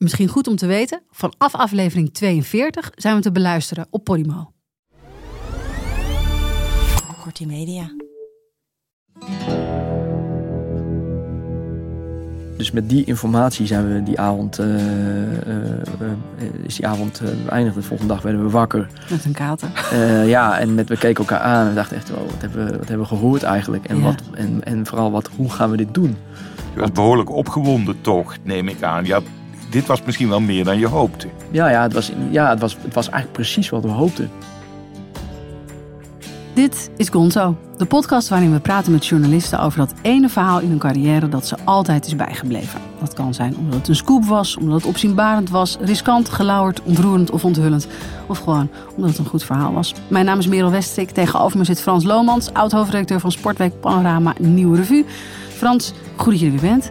Misschien goed om te weten, vanaf aflevering 42 zijn we te beluisteren op Podimo. Kortie Media. Dus met die informatie zijn we die avond, uh, uh, is die avond beëindigd. De volgende dag werden we wakker. Met een kater. ja, en met, we keken elkaar aan en dachten echt, wow, wat hebben we, wat hebben we gehoord eigenlijk? En, Ja. wat, en, en vooral, wat, hoe gaan we dit doen? Je was behoorlijk opgewonden toch, neem ik aan. Ja, dit was misschien wel meer dan je hoopte. Ja, ja, het, was, ja het, was, het was eigenlijk precies wat we hoopten. Dit is Gonzo, de podcast waarin we praten met journalisten over dat ene verhaal in hun carrière dat ze altijd is bijgebleven. Dat kan zijn omdat het een scoop was, omdat het opzienbarend was, riskant, gelauwerd, ontroerend of onthullend. Of gewoon omdat het een goed verhaal was. Mijn naam is Merel Westrik, tegenover me zit Frans Lomans, oud-hoofdredacteur van Sportweek Panorama Nieuwe Revue. Frans, goed dat je er weer bent.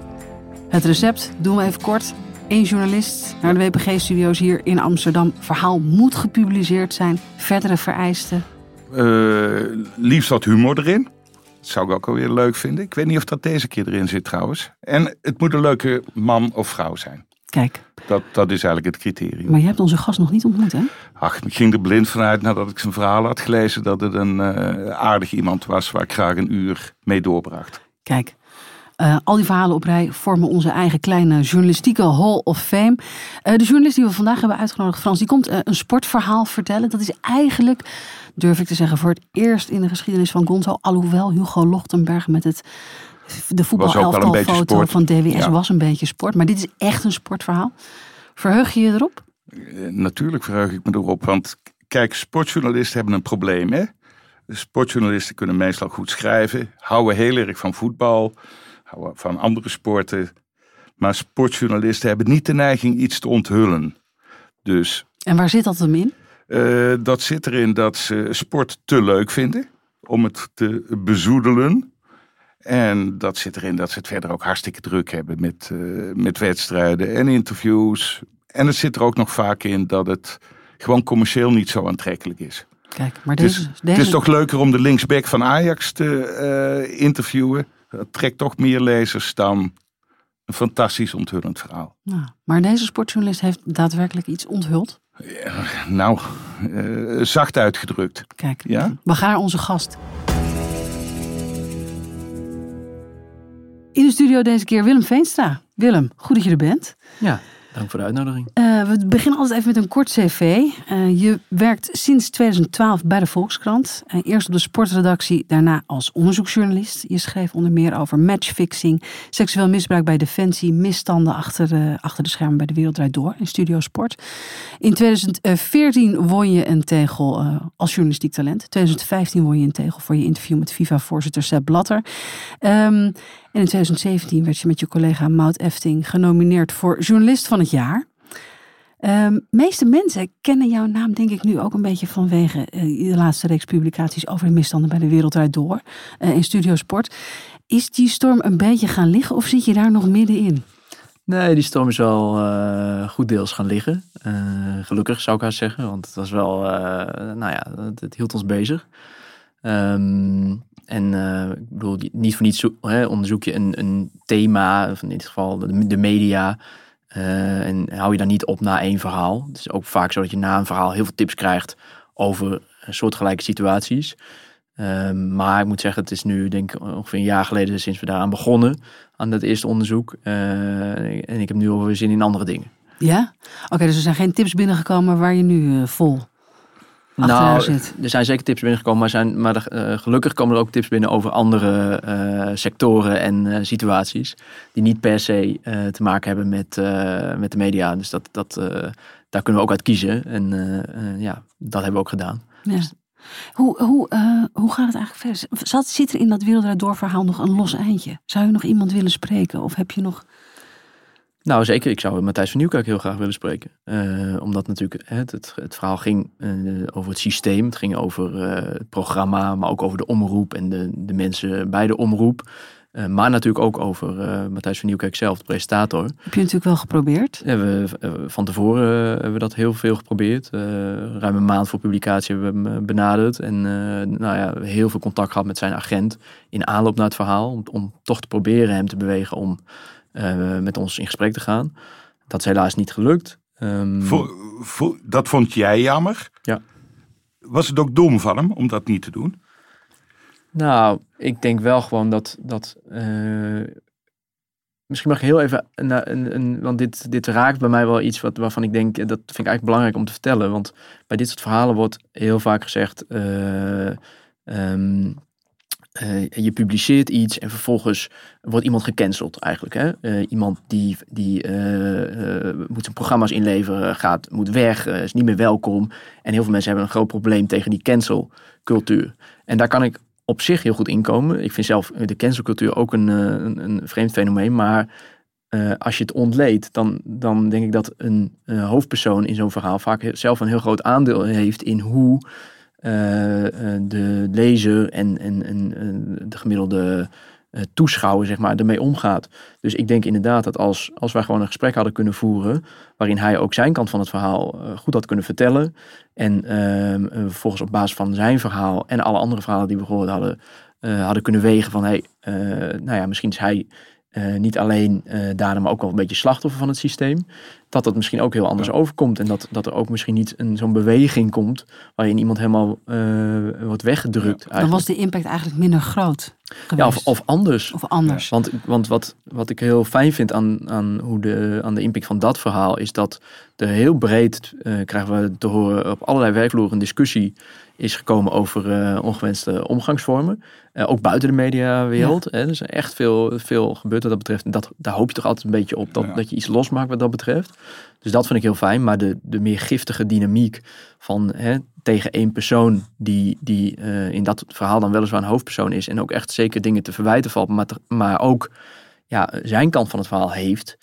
Het recept doen we even kort. Eén journalist naar de WPG-studio's hier in Amsterdam. Verhaal moet gepubliceerd zijn. Verdere vereisten. Eh, liefst wat humor erin. Dat zou ik ook alweer leuk vinden. Ik weet niet of dat deze keer erin zit trouwens. En het moet een leuke man of vrouw zijn. Kijk, Dat, dat is eigenlijk het criterium. maar je hebt onze gast nog niet ontmoet, hè? Ach, ik ging er blind vanuit nadat ik zijn verhaal had gelezen... dat het een eh, aardig iemand was waar ik graag een uur mee doorbracht. Kijk, eh, al die verhalen op rij vormen onze eigen kleine journalistieke Hall of Fame. Eh, de journalist die we vandaag hebben uitgenodigd, Frans, die komt eh, een sportverhaal vertellen. Dat is eigenlijk, durf ik te zeggen, voor het eerst in de geschiedenis van Gonzo. Alhoewel Hugo Lochtenberg met het, de voetbalelftalfoto van DWS Ja. was een beetje sport. Maar dit is echt een sportverhaal. Verheug je je erop? Natuurlijk verheug ik me erop, want kijk, sportjournalisten hebben een probleem. Hè? Sportjournalisten kunnen meestal goed schrijven, houden heel erg van voetbal, houden van andere sporten. Maar sportjournalisten hebben niet de neiging iets te onthullen. Dus En waar zit dat hem in? eh, dat zit erin dat ze sport te leuk vinden om het te bezoedelen. En dat zit erin dat ze het verder ook hartstikke druk hebben met, eh, met wedstrijden en interviews. En het zit er ook nog vaak in dat het gewoon commercieel niet zo aantrekkelijk is. Kijk, maar deze, het is toch leuker om de linksback van Ajax te eh, interviewen. Dat trekt toch meer lezers dan een fantastisch onthullend verhaal. Nou, maar deze sportjournalist heeft daadwerkelijk iets onthuld. Nou, eh, zacht uitgedrukt. Kijk, Ja? we gaan naar onze gast. In de studio deze keer Willem Veenstra. Willem, goed dat je er bent. Ja, dank voor de uitnodiging. Eh, we beginnen altijd even met een kort cv. Eh, je werkt sinds 2012 bij de Volkskrant. Eh, eerst op de sportredactie, daarna als onderzoeksjournalist. Je schreef onder meer over matchfixing, seksueel misbruik bij Defensie, misstanden achter, achter de schermen bij de Wereld Door in Studio Sport. In 2014 won je een tegel als journalistiek talent. In 2015 won je een tegel voor je interview met FIFA-voorzitter Sepp Blatter. Ehm, en in 2017 werd je met je collega Maud Efting genomineerd voor journalist van het jaar. Ehm meeste mensen kennen jouw naam denk ik nu ook een beetje vanwege eh, de laatste reeks publicaties over de misstanden bij de Wereld Draait Door eh, in Studio Sport. Is die storm een beetje gaan liggen of zit je daar nog middenin? Nee, die storm is wel eh, goed deels gaan liggen. Gelukkig zou ik haast zeggen, want het was wel, nou ja, het, hield ons bezig. Ehm, en eh, ik bedoel, niet voor niets hè, onderzoek je een, een thema, of in dit geval de, media. eh, en hou je dan niet op na één verhaal. Het is ook vaak zo dat je na een verhaal heel veel tips krijgt over soortgelijke situaties. Ehm, maar ik moet zeggen, het is nu denk ik ongeveer een jaar geleden sinds we daaraan begonnen aan dat eerste onderzoek. Eh, en ik heb nu alweer zin in andere dingen. Ja? Oké, dus er zijn geen tips binnengekomen waar je nu vol nou, zit. er zijn zeker tips binnengekomen, maar, zijn, maar eh, gelukkig komen er ook tips binnen over andere eh, sectoren en eh, situaties. Die niet per se te maken hebben met, met de media. Dus dat, dat, daar kunnen we ook uit kiezen. En ja, dat hebben we ook gedaan. Ja. Hoe, hoe, eh, hoe gaat het eigenlijk verder? Zat, zit er in dat Wereld Draait Door verhaal nog een los eindje? Zou je nog iemand willen spreken? Of heb je nog... Nou, zeker. Ik zou Matthijs van Nieuwkerk heel graag willen spreken. Uh, omdat natuurlijk het, het, het verhaal ging uh, over het systeem. Het ging over uh, het programma, maar ook over de omroep en de, de mensen bij de omroep. maar natuurlijk ook over Matthijs van Nieuwkerk zelf, de presentator. Heb je natuurlijk wel geprobeerd? Ja, we, van tevoren hebben we dat heel veel geprobeerd. ruim een maand voor publicatie hebben we hem benaderd. En nou ja, heel veel contact gehad met zijn agent in aanloop naar het verhaal. Om, om toch te proberen hem te bewegen om met ons in gesprek te gaan. Dat is helaas niet gelukt. Um, voor, voor, dat vond jij jammer? Ja. Was het ook dom van hem om dat niet te doen? Nou, ik denk wel gewoon dat. dat uh, misschien mag ik heel even. Een, een, een, want dit, dit raakt bij mij wel iets wat, waarvan ik denk. Dat vind ik eigenlijk belangrijk om te vertellen. Want bij dit soort verhalen wordt heel vaak gezegd. Uh, um, uh, je publiceert iets en vervolgens wordt iemand gecanceld eigenlijk. Hè? Uh, iemand die, die uh, moet zijn programma's inleveren, gaat, moet weg, is niet meer welkom. En heel veel mensen hebben een groot probleem tegen die cancelcultuur. En daar kan ik op zich heel goed inkomen. Ik vind zelf de cancelcultuur ook een, een, een vreemd fenomeen. Maar als je het ontleedt, dan, dan denk ik dat een hoofdpersoon in zo'n verhaal vaak zelf een heel groot aandeel heeft in hoe de lezer en, en, en de gemiddelde uh, toeschouwer zeg maar, ermee omgaat. Dus ik denk inderdaad dat als, als wij gewoon een gesprek hadden kunnen voeren, waarin hij ook zijn kant van het verhaal goed had kunnen vertellen, en ehm, vervolgens op basis van zijn verhaal en alle andere verhalen die we gehoord hadden, hadden kunnen wegen van, hey, nou ja, misschien is hij uh, niet alleen uh, daarom ook wel een beetje slachtoffer van het systeem. Dat dat misschien ook heel anders overkomt. En dat, dat er ook misschien niet een, zo'n beweging komt waarin iemand helemaal uh, wordt weggedrukt. Ja. Dan was de impact eigenlijk minder groot. Ja, of, of, anders. Of anders. Want, want wat, wat ik heel fijn vind aan, aan, hoe de, aan de impact van dat verhaal is dat er heel breed krijgen we te horen op allerlei werkvloeren een discussie is gekomen over uh, ongewenste omgangsvormen. Uh, ook buiten de mediawereld. Ja. Hè, er is echt veel, veel gebeurd wat dat betreft. En dat, daar hoop je toch altijd een beetje op dat, ja. dat je iets losmaakt wat dat betreft. Dus dat vind ik heel fijn. Maar de, de meer giftige dynamiek van hè, tegen één persoon die, die uh, in dat verhaal dan weliswaar een hoofdpersoon is. En ook echt zeker dingen te verwijten valt. Maar, te, maar ook ja, zijn kant van het verhaal heeft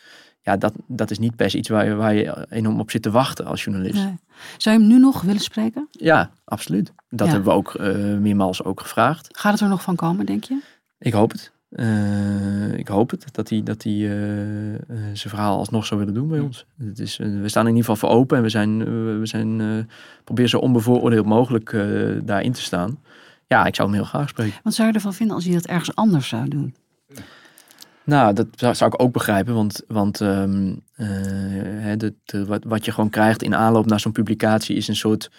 ja, dat, dat is niet se iets waar je, waar je enorm op zit te wachten als journalist. Nee. Zou je hem nu nog willen spreken? Ja, absoluut. Dat ja. hebben we ook uh, meermaals ook gevraagd. Gaat het er nog van komen, denk je? Ik hoop het. Uh, ik hoop het, dat hij, dat hij uh, zijn verhaal alsnog zou willen doen bij ons. Het is, we staan in ieder geval voor open en we zijn, we zijn proberen zo onbevooroordeeld mogelijk daarin te staan. Ja, ik zou hem heel graag spreken. Wat zou je ervan vinden als hij dat ergens anders zou doen? Nou, dat zou, ik ook begrijpen, want, want um, uh, de, de, wat, wat je gewoon krijgt in aanloop naar zo'n publicatie is een soort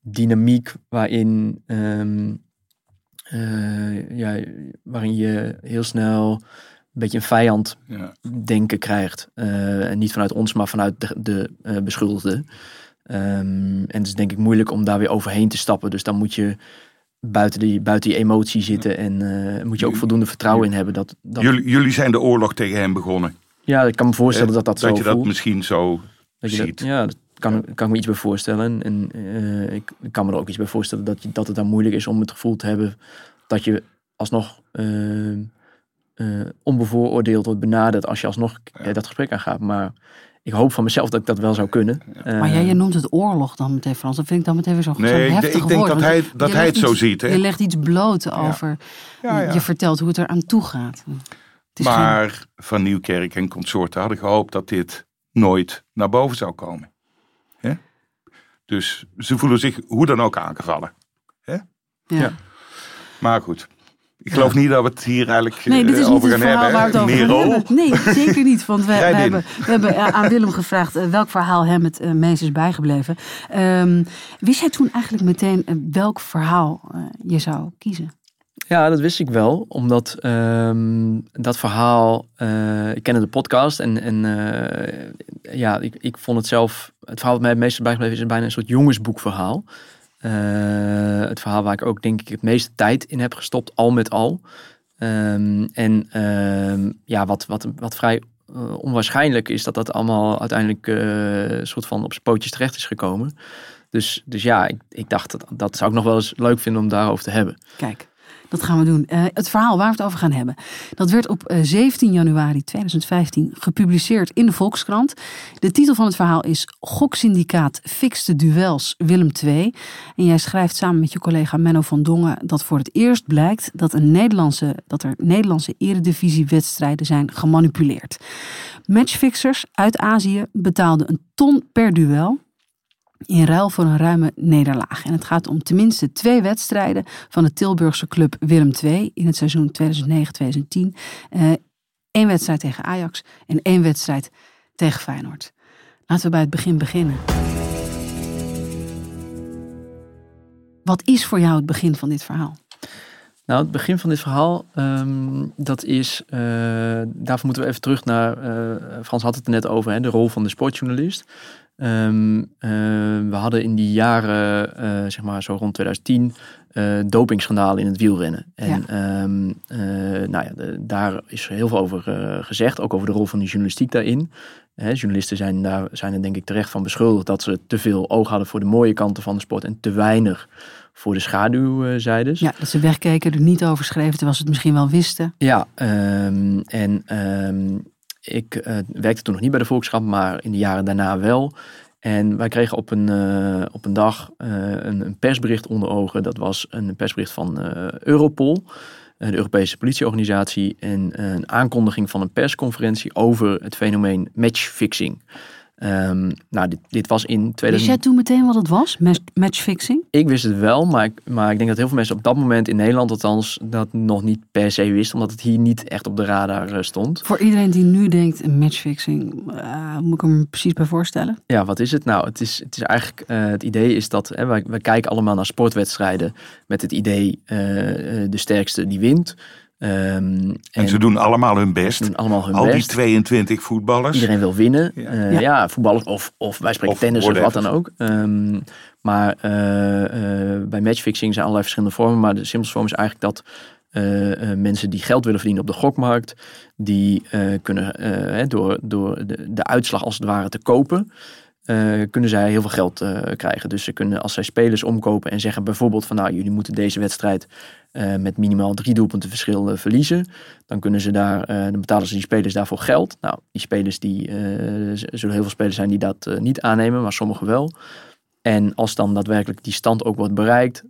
dynamiek waarin, um, uh, ja, waarin je heel snel een beetje een vijand ja. denken krijgt. Uh, en niet vanuit ons, maar vanuit de, de beschuldigde. Um, en het is denk ik moeilijk om daar weer overheen te stappen. Dus dan moet je buiten die, buiten die emotie zitten. En uh, moet je ook voldoende vertrouwen in hebben. Dat, dat... Jullie, jullie zijn de oorlog tegen hem begonnen. Ja, ik kan me voorstellen eh, dat dat, dat zo je dat misschien zo dat je ziet. Dat, ja, dat kan, kan ik me iets bij voorstellen. En uh, ik, kan me er ook iets bij voorstellen dat, je, dat het dan moeilijk is om het gevoel te hebben dat je alsnog onbevooroordeeld wordt benaderd als je alsnog ja. dat gesprek aangaat. Maar ik hoop van mezelf dat ik dat wel zou kunnen. Maar jij, je noemt het oorlog dan meteen, Frans. Dat vind ik dan meteen weer zo, nee, zo heftig ik denk woord, dat hij, dat hij het iets, zo ziet. Hè? Je legt iets bloot over. Ja. Ja, je vertelt hoe het er aan toe gaat. maar geen... Van Nieuwkerk en consorten hadden gehoopt dat dit nooit naar boven zou komen. Hè? Dus ze voelen zich hoe dan ook aangevallen. Hè? Ja. Maar goed. Ik geloof ja. niet dat we het hier eigenlijk nee, dit is over niet gaan het hebben. Waar we het over hebben. Nee, zeker niet. Want we, we hebben, we hebben aan Willem gevraagd uh, welk verhaal hem het uh, meest is bijgebleven. Um, wist jij toen eigenlijk meteen welk verhaal je zou kiezen? Ja, dat wist ik wel. Omdat um, dat verhaal... ik kende de podcast en, en ja, ik, ik vond het zelf... Het verhaal wat mij het meest is bijgebleven is bijna een soort jongensboekverhaal. Uh, het verhaal waar ik ook denk ik het meeste tijd in heb gestopt, al met al. Um, en uh, ja, wat, wat, wat vrij uh, onwaarschijnlijk is dat dat allemaal uiteindelijk uh, soort van op zijn pootjes terecht is gekomen. Dus, dus ja, ik, ik dacht dat, dat zou ik nog wel eens leuk vinden om daarover te hebben. Kijk. Dat gaan we doen. Uh, het verhaal waar we het over gaan hebben. Dat werd op uh, 17 januari 2015 gepubliceerd in de Volkskrant. De titel van het verhaal is Goksyndicaat fixte duels Willem II. En jij schrijft samen met je collega Menno van Dongen dat voor het eerst blijkt dat, een Nederlandse, dat er Nederlandse eredivisiewedstrijden zijn gemanipuleerd. Matchfixers uit Azië betaalden een ton per duel in ruil voor een ruime nederlaag. En het gaat om tenminste twee wedstrijden van de Tilburgse club Willem II in het seizoen 2009-2010. Eén uh, wedstrijd tegen Ajax en één wedstrijd tegen Feyenoord. Laten we bij het begin beginnen. Wat is voor jou het begin van dit verhaal? Nou, het begin van dit verhaal, um, dat is, uh, daarvoor moeten we even terug naar, uh, Frans had het er net over, hè, de rol van de sportjournalist. Um, uh, we hadden in die jaren, zeg maar zo rond 2010, dopingschandalen in het wielrennen. En ja. um, nou ja, de, daar is heel veel over gezegd, ook over de rol van de journalistiek daarin. Hè, journalisten zijn, daar, zijn er denk ik terecht van beschuldigd dat ze te veel oog hadden voor de mooie kanten van de sport en te weinig voor de schaduwzijdes. Ja, dat ze wegkeken, er niet over schreven, terwijl ze het misschien wel wisten. Ja, um, en um, ik uh, werkte toen nog niet bij de Volkskrant, maar in de jaren daarna wel. En wij kregen op een, uh, op een dag uh, een, een, persbericht onder ogen. Dat was een persbericht van Europol, de Europese politieorganisatie. En een aankondiging van een persconferentie over het fenomeen matchfixing. Um, nou, dit, dit, was in 2000... Wist jij toen meteen wat het was, matchfixing? Ik wist het wel, maar ik, maar ik denk dat heel veel mensen op dat moment in Nederland althans dat nog niet per se wisten, omdat het hier niet echt op de radar eh, stond. Voor iedereen die nu denkt, matchfixing, uh, moet ik hem precies bij voorstellen? Ja, wat is het nou? Het is, het is eigenlijk, uh, het idee is dat hè, wij, wij kijken allemaal naar sportwedstrijden met het idee de sterkste die wint. Um, en, en, ze doen allemaal hun best. Doen allemaal hun Al best. die 22 voetballers. Iedereen wil winnen. Ja, uh, ja. ja voetballers of, of wij spreken of tennis of wat dan ook. Um, maar uh, uh, bij matchfixing zijn allerlei verschillende vormen. Maar de simpelste vorm is eigenlijk dat mensen die geld willen verdienen op de gokmarkt, die kunnen door, door de, de uitslag als het ware te kopen. Uh, kunnen zij heel veel geld uh, krijgen. Dus ze kunnen als zij spelers omkopen en zeggen bijvoorbeeld van nou jullie moeten deze wedstrijd uh, met minimaal drie doelpunten verschil verliezen. Dan kunnen ze daar, dan betalen ze die spelers daarvoor geld. Nou, die spelers die, zullen heel veel spelers zijn die dat niet aannemen, maar sommigen wel. En als dan daadwerkelijk die stand ook wordt bereikt,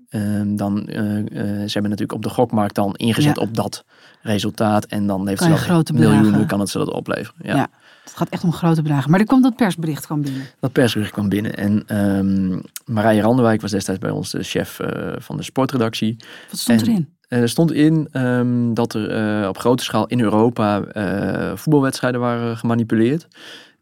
dan ze hebben natuurlijk op de gokmarkt dan ingezet ja. op dat resultaat. En dan heeft kan ze dat miljoenen, kan het ze dat opleveren. ja. ja. Het gaat echt om grote bedragen. Maar er kwam dat persbericht kwam binnen. Dat persbericht kwam binnen. En um, Marije Randenwijk was destijds bij ons de chef uh, van de sportredactie. Wat stond en, erin? Uh, er stond in um, dat er uh, op grote schaal in Europa voetbalwedstrijden waren gemanipuleerd.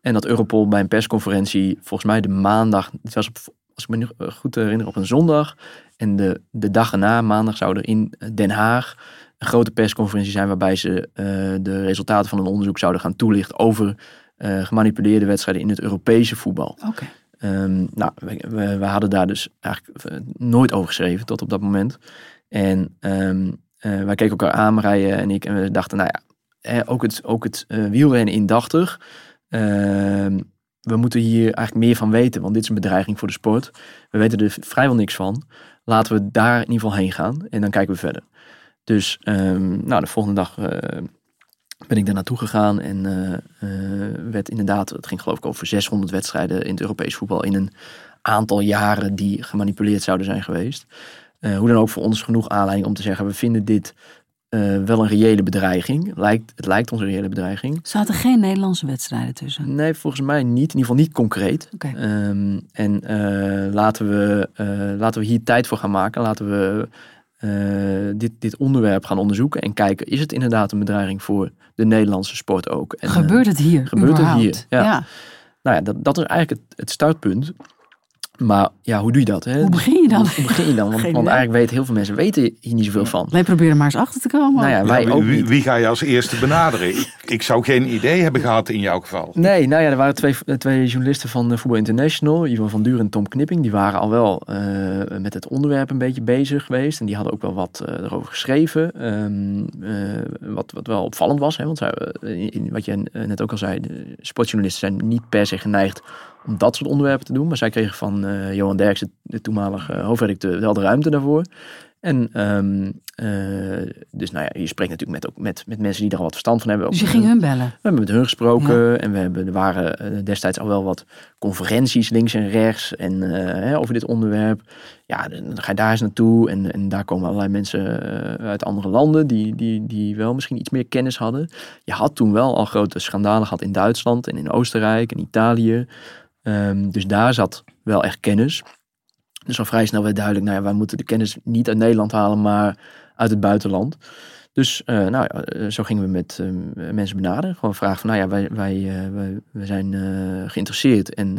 En dat Europol bij een persconferentie, volgens mij de maandag, het was op, als ik me nu goed herinner, op een zondag. En de, de dag erna, maandag, zou er in Den Haag een grote persconferentie zijn waarbij ze uh, de resultaten van een onderzoek zouden gaan toelichten over uh, gemanipuleerde wedstrijden in het Europese voetbal. Okay. Um, nou, we, we, we, hadden daar dus eigenlijk uh, nooit over geschreven tot op dat moment. En um, wij keken elkaar aan, Marije en ik, en we dachten, nou ja, hè, ook het, ook het wielrennen indachtig. Ehm, we moeten hier eigenlijk meer van weten, want dit is een bedreiging voor de sport. We weten er vrijwel niks van. Laten we daar in ieder geval heen gaan en dan kijken we verder. Dus um, nou, de volgende dag uh, ben ik daar naartoe gegaan en uh, uh, werd inderdaad, het ging geloof ik over 600 wedstrijden in het Europees voetbal in een aantal jaren die gemanipuleerd zouden zijn geweest. hoe dan ook voor ons genoeg aanleiding om te zeggen, we vinden dit wel een reële bedreiging. Lijkt, het lijkt ons een reële bedreiging. Zaten geen Nederlandse wedstrijden tussen? Nee, volgens mij niet. In ieder geval niet concreet. Okay. Um, en laten, we, laten we hier tijd voor gaan maken. Laten we uh, dit, dit onderwerp gaan onderzoeken en kijken, is het inderdaad een bedreiging voor de Nederlandse sport ook? En, gebeurt het hier? Gebeurt überhaupt? het hier? Ja. ja. Nou ja, dat, dat is eigenlijk het, het startpunt. Maar ja, hoe doe je dat? Hè? Hoe begin je dan? Hoe, hoe begin je dan? Want, want eigenlijk weten heel veel mensen weten hier niet zoveel van. Wij proberen maar eens achter te komen. Nou ja, wij ja, ook wie, niet. wie, ga je als eerste benaderen? ik, ik zou geen idee hebben gehad in jouw geval. Nee, nou ja, er waren twee, twee journalisten van Voetbal International, Ivan van Duren en Tom Knipping. Die waren al wel uh, met het onderwerp een beetje bezig geweest. En die hadden ook wel wat uh, erover geschreven. Um, uh, wat, wat wel opvallend was. Hè, want zij, in, in, wat je net ook al zei, de sportjournalisten zijn niet per se geneigd om dat soort onderwerpen te doen. Maar zij kregen van uh, Johan Derksen, de toenmalige hoofdredacteur, wel de ruimte daarvoor. En ehm, eh, dus nou ja, je spreekt natuurlijk met, ook met, met mensen die er al wat verstand van hebben. Dus je ging eh, hun bellen? we hebben met hun gesproken en we hebben, er waren eh, destijds al wel wat conferenties links en rechts en, eh, hè, over dit onderwerp. Ja, dan ga je daar eens naartoe en, en daar komen allerlei mensen eh, uit andere landen die, die, die wel misschien iets meer kennis hadden. Je had toen wel al grote schandalen gehad in Duitsland en in Oostenrijk en Italië. Ehm, dus daar zat wel echt kennis. Dus al vrij snel werd duidelijk, nou ja, wij moeten de kennis niet uit Nederland halen, maar uit het buitenland. Dus eh, nou, ja, eh, zo gingen we met eh, mensen benaderen. Gewoon vragen van, nou ja, wij, wij, eh, wij, wij zijn geïnteresseerd. En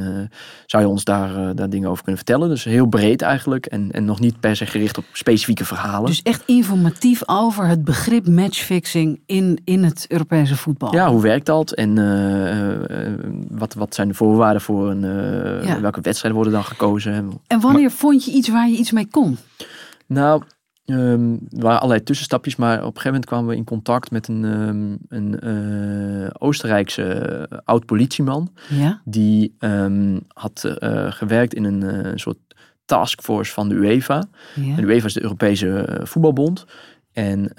zou je ons daar, daar dingen over kunnen vertellen? Dus heel breed eigenlijk. En, en nog niet per se gericht op specifieke verhalen. Dus echt informatief over het begrip matchfixing in, in het Europese voetbal. Ja, hoe werkt dat? En wat, wat zijn de voorwaarden voor een... Ja. Welke wedstrijden worden dan gekozen? En wanneer vond je iets waar je iets mee kon? Nou, ehm, er waren allerlei tussenstapjes, maar op een gegeven moment kwamen we in contact met een, ehm, een eh, Oostenrijkse eh, oud-politieman. Ja? Die ehm, had eh, gewerkt in een soort taskforce van de UEFA. ja. En de UEFA is de Europese voetbalbond. En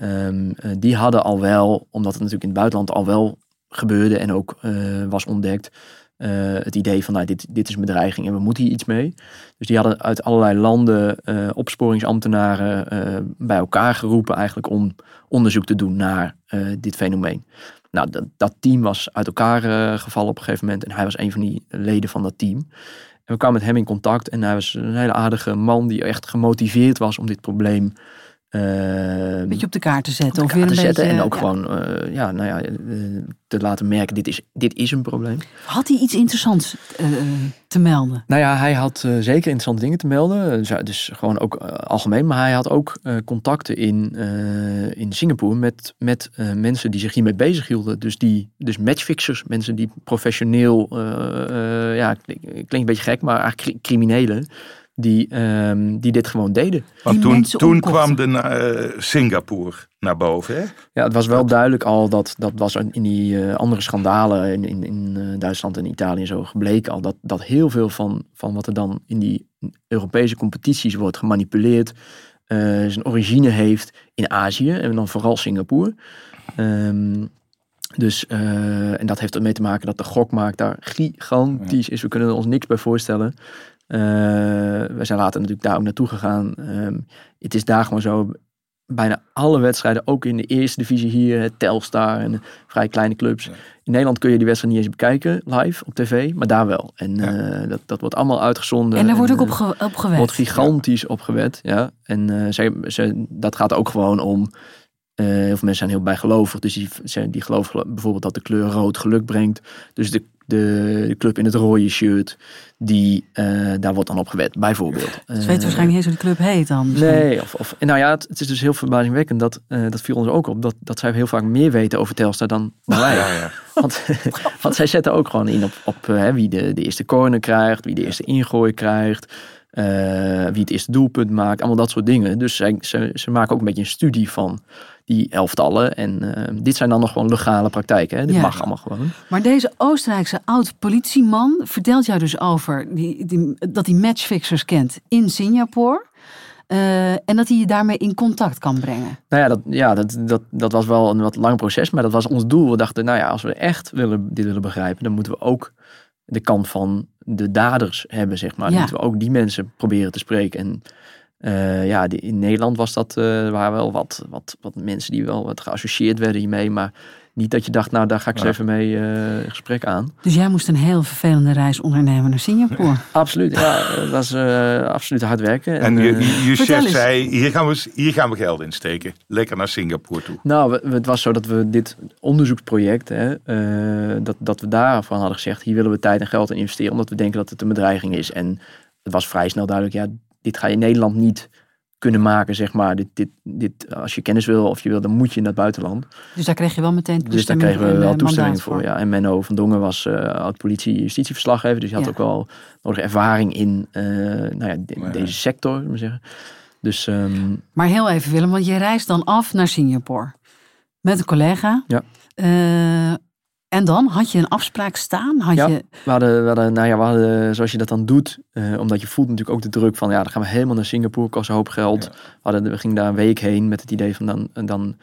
die hadden al wel, omdat het natuurlijk in het buitenland al wel gebeurde en ook was ontdekt, eh, het idee van nou, dit, dit is een bedreiging en we moeten hier iets mee. Dus die hadden uit allerlei landen eh, opsporingsambtenaren eh, bij elkaar geroepen eigenlijk om onderzoek te doen naar dit fenomeen. Nou, dat, dat team was uit elkaar gevallen op een gegeven moment en hij was een van die leden van dat team. En we kwamen met hem in contact en hij was een hele aardige man die echt gemotiveerd was om dit probleem Een beetje op de kaart te zetten. op de kaart te zetten. beetje, en ook ja. gewoon eh, ja, nou ja, eh, te laten merken, dit is, dit is een probleem. Had hij iets interessants eh, te melden? Nou ja, hij had zeker interessante dingen te melden. Dus, gewoon ook algemeen. Maar hij had ook contacten in, in Singapore met, met mensen die zich hiermee bezighielden. Dus, die, dus matchfixers, mensen die professioneel, ja, klink- klinkt een beetje gek, maar eigenlijk cri- criminelen. Die, ehm, die dit gewoon deden. Want toen, toen kwam de eh, Singapore naar boven. Hè? Ja, het was wel duidelijk al dat dat was in die eh, andere schandalen in, in, in eh, Duitsland en Italië en zo gebleken al dat, dat heel veel van, van wat er dan in die Europese competities wordt gemanipuleerd, eh, zijn origine heeft in Azië en dan vooral Singapore. Ehm, dus, eh, en dat heeft ermee te maken dat de gokmarkt daar gigantisch is. We kunnen er ons niks bij voorstellen. Eh, we zijn later natuurlijk daar ook naartoe gegaan. Ehm, het is daar gewoon zo. Bijna alle wedstrijden, ook in de eerste divisie hier, Telstar en vrij kleine clubs. In Nederland kun je die wedstrijd niet eens bekijken live op tv, maar daar wel. En eh, dat, dat wordt allemaal uitgezonden. En daar wordt ook eh, op, ge, op gewet. wordt gigantisch opgewet, ja. En eh, zij, zij, dat gaat ook gewoon om. eh, heel veel mensen zijn heel bijgelovig, dus die, ze- die geloven gelo- bijvoorbeeld dat de kleur rood geluk brengt. Dus de, de, de club in het rode shirt, die, eh, daar wordt dan op gewet, bijvoorbeeld. Ze weten Eh, waarschijnlijk niet eens hoe die club heet dan. misschien. Nee, of, of, en nou ja, het, het is dus heel verbazingwekkend. Dat, eh, dat viel ons ook op. Dat, dat zij heel vaak meer weten over Telstar dan, dan wij. Ja, ja. Want, want zij zetten ook gewoon in op, op eh, wie de, de eerste corner krijgt, wie de eerste ingooi krijgt, eh, wie het eerste doelpunt maakt, allemaal dat soort dingen. Dus zij, ze, ze maken ook een beetje een studie van die elftallen. En eh, dit zijn dan nog gewoon legale praktijken. Hè? Dit Ja. mag allemaal gewoon. Maar deze Oostenrijkse oud-politieman vertelt jou dus over die, die, dat hij matchfixers kent in Singapore. eh, en dat hij je daarmee in contact kan brengen. Nou ja, dat, ja dat, dat, dat was wel een wat lang proces, maar dat was ons doel. We dachten, nou ja, als we echt willen, dit willen begrijpen, dan moeten we ook de kant van de daders hebben, zeg maar. Dan moeten we ook die mensen proberen te spreken. En eh, ja, die, in Nederland was dat, eh, er waren wel wat, wat, wat mensen die wel wat geassocieerd werden hiermee, maar niet dat je dacht, nou daar ga ik eens Ja. even mee eh, in gesprek aan. Dus jij moest een heel vervelende reis ondernemen naar Singapore. Absoluut, ja, het was eh, absoluut hard werken. En je, eh, je chef zei, hier gaan, we, hier gaan we geld insteken. Lekker naar Singapore toe. Nou, we- het was zo dat we dit onderzoeksproject, hè, eh, dat, dat we daarvan hadden gezegd, hier willen we tijd en geld in investeren, omdat we denken dat het een bedreiging is. En het was vrij snel duidelijk, ja, dit ga je in Nederland niet kunnen maken, zeg maar. Dit, dit, dit, als je kennis wil of je wil, dan moet je in het buitenland. Dus daar kreeg je wel meteen Dus daar toestemming kregen we wel eh, toestemming voor. Ja. En Menno van Dongen was eh oud-politie justitieverslaggever, dus hij had Ja. ook wel nodige ervaring in eh, nou ja, de- Ja. deze sector, maar zeggen. Dus ehm, Maar heel even Willem, want je reist dan af naar Singapore. Met een collega. Ja. Eh, En dan had je een afspraak staan? Had Ja. je... We hadden, we hadden, nou ja, we hadden, zoals je dat dan doet, eh, omdat je voelt natuurlijk ook de druk van, ja, dan gaan we helemaal naar Singapore, kost een hoop geld. Ja. We, hadden, we gingen daar een week heen met het idee van dan, dan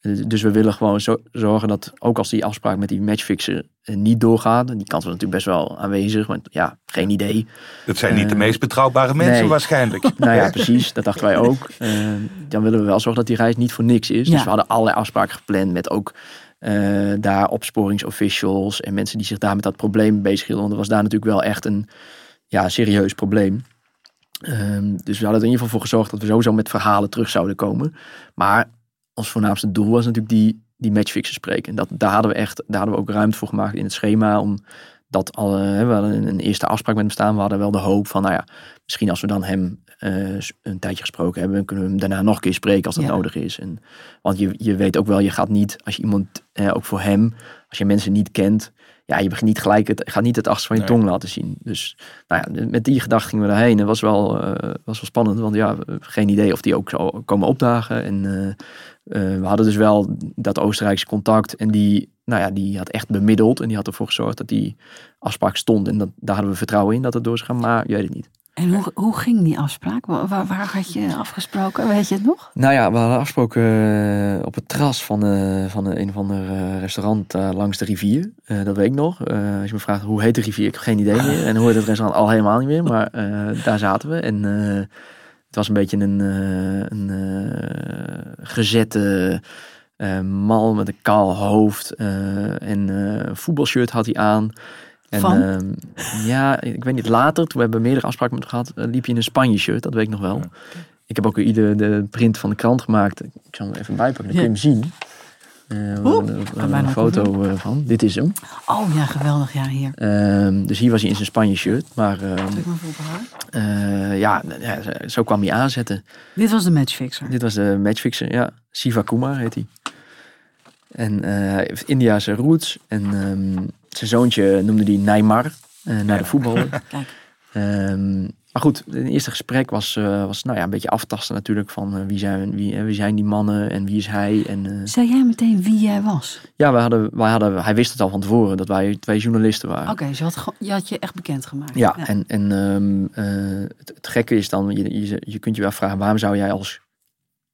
eh, dus we willen gewoon zo, zorgen dat ook als die afspraak met die matchfixer eh, niet doorgaat, en die kans was natuurlijk best wel aanwezig, want ja, geen idee. Dat zijn niet de meest betrouwbare mensen nee. waarschijnlijk. Nou ja, precies, dat dachten wij ook. Dan willen we wel zorgen dat die reis niet voor niks is. Ja. Dus we hadden allerlei afspraken gepland met ook eh, daar opsporingsofficials en mensen die zich daar met dat probleem bezighielden. Want er was daar natuurlijk wel echt een ja, serieus probleem. Ehm, dus we hadden er in ieder geval voor gezorgd dat we sowieso met verhalen terug zouden komen. Maar ons voornaamste doel was natuurlijk die, die matchfixers spreken. En dat, daar, hadden we echt, daar hadden we ook ruimte voor gemaakt in het schema. Om dat al, hè, we een, eerste afspraak met hem staan. We hadden wel de hoop van, nou ja, misschien als we dan hem eh, een tijdje gesproken hebben, kunnen we hem daarna nog een keer spreken als dat Ja. nodig is. En, want je, je weet ook wel, je gaat niet, als je iemand, eh, ook voor hem, als je mensen niet kent, ja, je begint niet gelijk het, gaat niet het achterste van je Nee. tong laten zien. Dus nou ja, met die gedachte gingen we daarheen. En het was wel, eh, was wel spannend, want ja, geen idee of die ook zou komen opdagen. En eh, eh, we hadden dus wel dat Oostenrijkse contact en die, nou ja, die had echt bemiddeld en die had ervoor gezorgd dat die afspraak stond. En dat, daar hadden we vertrouwen in dat het door zou gaan, maar je weet het niet. En hoe, hoe ging die afspraak? Waar, had je afgesproken? Weet je het nog? Nou ja, we hadden afgesproken eh, op het terras van, eh, van een of ander eh, restaurant langs de rivier. Dat weet ik nog. Als je me vraagt hoe heet de rivier, ik heb geen idee meer. En hoe heet het restaurant al helemaal niet meer. Maar daar zaten we. En het was een beetje een, een gezette man met een kaal hoofd. en een voetbalshirt had hij aan. En, Van? ehm, ja, ik weet niet, later, toen we hebben meerdere afspraken met hem gehad, eh, liep je in een Spanje-shirt, dat weet ik nog wel. Ik heb ook ieder de print van de krant gemaakt. Ik zal hem even bijpakken, dan kun je hem zien. We hebben bijna een foto eh, van. Dit is hem. Oh ja, geweldig. Ja, hier. Ehm, dus hier was hij in zijn Spanje-shirt. Maar ehm, Druk maar voor op haar. eh, ja, ja, zo kwam hij aanzetten. Dit was de matchfixer. Dit was de matchfixer, ja. Siva Kumar heet hij. En eh, hij heeft Indiase roots. En ehm, zijn zoontje noemde hij Neymar, eh, naar de voetballer. Kijk. Ehm, maar goed, het eerste gesprek was, eh, was nou ja, een beetje aftasten natuurlijk van eh, wie, zijn, wie, wie zijn die mannen en wie is hij. En, eh, Zei jij meteen wie jij was? ja, wij hadden, wij hadden, hij wist het al van tevoren dat wij twee journalisten waren. Oké, dus je, had, je had je echt bekendgemaakt. Ja, en, en ehm, eh, het, het gekke is dan, je, je, je kunt je wel vragen, waarom zou jij als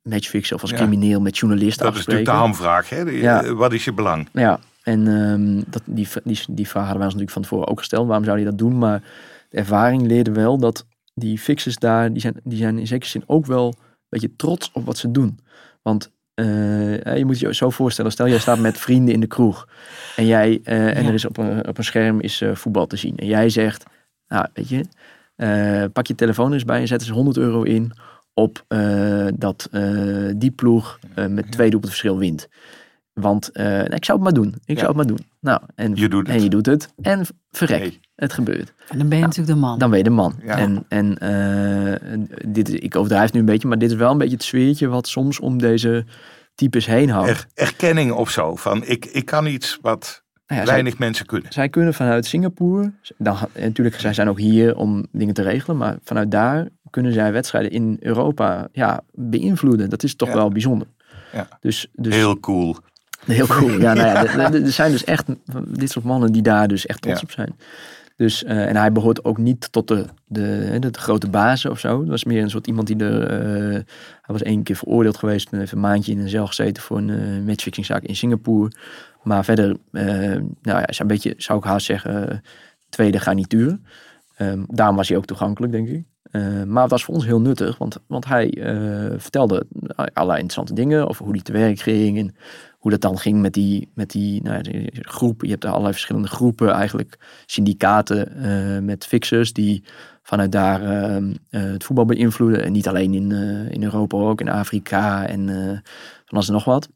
matchfixer of als Ja. crimineel met journalisten Dat is natuurlijk afspreken? de hamvraag. Hè? De- Ja. Wat is je belang? Ja, en ehm, dat, die, die, die vraag hadden wij ons natuurlijk van tevoren ook gesteld. Waarom zou hij dat doen? Maar de ervaring leerde wel dat die fixers daar, die zijn, die zijn in zekere zin ook wel een beetje trots op wat ze doen. Want eh, je moet je zo voorstellen, stel jij staat met vrienden in de kroeg. En, jij, eh, en er is op een, op een scherm is eh, voetbal te zien. En jij zegt, nou weet je, eh, pak je telefoon eens bij en zet eens 100 euro in op eh, dat eh, die ploeg eh, met twee doelpunten verschil wint. Want eh, nou, ik zou het maar doen. Ik Ja. zou het maar doen. Nou, en Je doet het. En je doet het. En verrek, Nee. het gebeurt. En dan ben je natuurlijk de man. Dan ben je de man. Ja. En, en eh, dit, is- ik overdrijf nu een beetje, maar dit is wel een beetje het sfeertje wat soms om deze types heen hangt. Er, erkenning of zo. Van ik, ik kan iets wat Nou ja, zij, weinig mensen kunnen. zij kunnen vanuit Singapore, dan, en natuurlijk, zij zijn ook hier om dingen te regelen, maar vanuit daar kunnen zij wedstrijden in Europa ja, beïnvloeden. Dat is toch Ja. wel bijzonder. Ja. Dus, dus Heel cool. Heel cool. Ja, nou ja, er- zijn dus echt dit soort mannen die daar dus echt trots Ja. op zijn. Dus, eh, en hij behoort ook niet tot de, de, de, grote bazen of zo. Dat was meer een soort iemand die er... eh, hij was één keer veroordeeld geweest en heeft een maandje in een cel gezeten voor een eh matchfixingzaak in Singapore. Maar verder, nou ja, is een beetje, zou ik haast zeggen, tweede garnituur. Ehm, daarom was hij ook toegankelijk, denk ik. Maar het was voor ons heel nuttig, want, want hij vertelde allerlei interessante dingen over hoe hij te werk ging en hoe dat dan ging met die, met die nou. Je hebt er allerlei verschillende groepen, eigenlijk syndicaten eh, met fixers die vanuit daar eh, eh, het voetbal beïnvloeden. En niet alleen in, eh, in Europa, ook in Afrika en van alles en nog wat.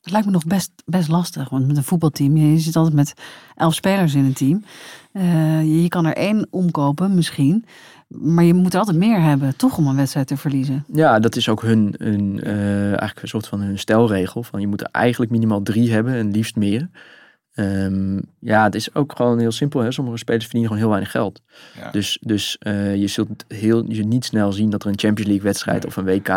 Het lijkt me nog best, best lastig, want met een voetbalteam, je zit altijd met elf spelers in een team. Je kan er één omkopen misschien, maar je moet altijd meer hebben, toch, om een wedstrijd te verliezen. Ja, dat is ook hun, hun eh, eigenlijk een soort van hun stelregel. Van je moet er eigenlijk minimaal drie hebben en liefst meer. Ehm, ja, het is ook gewoon heel simpel. Hè? Sommige spelers verdienen gewoon heel weinig geld. Ja. Dus, dus eh, je zult heel, je niet snel zien dat er een Champions League wedstrijd of een WK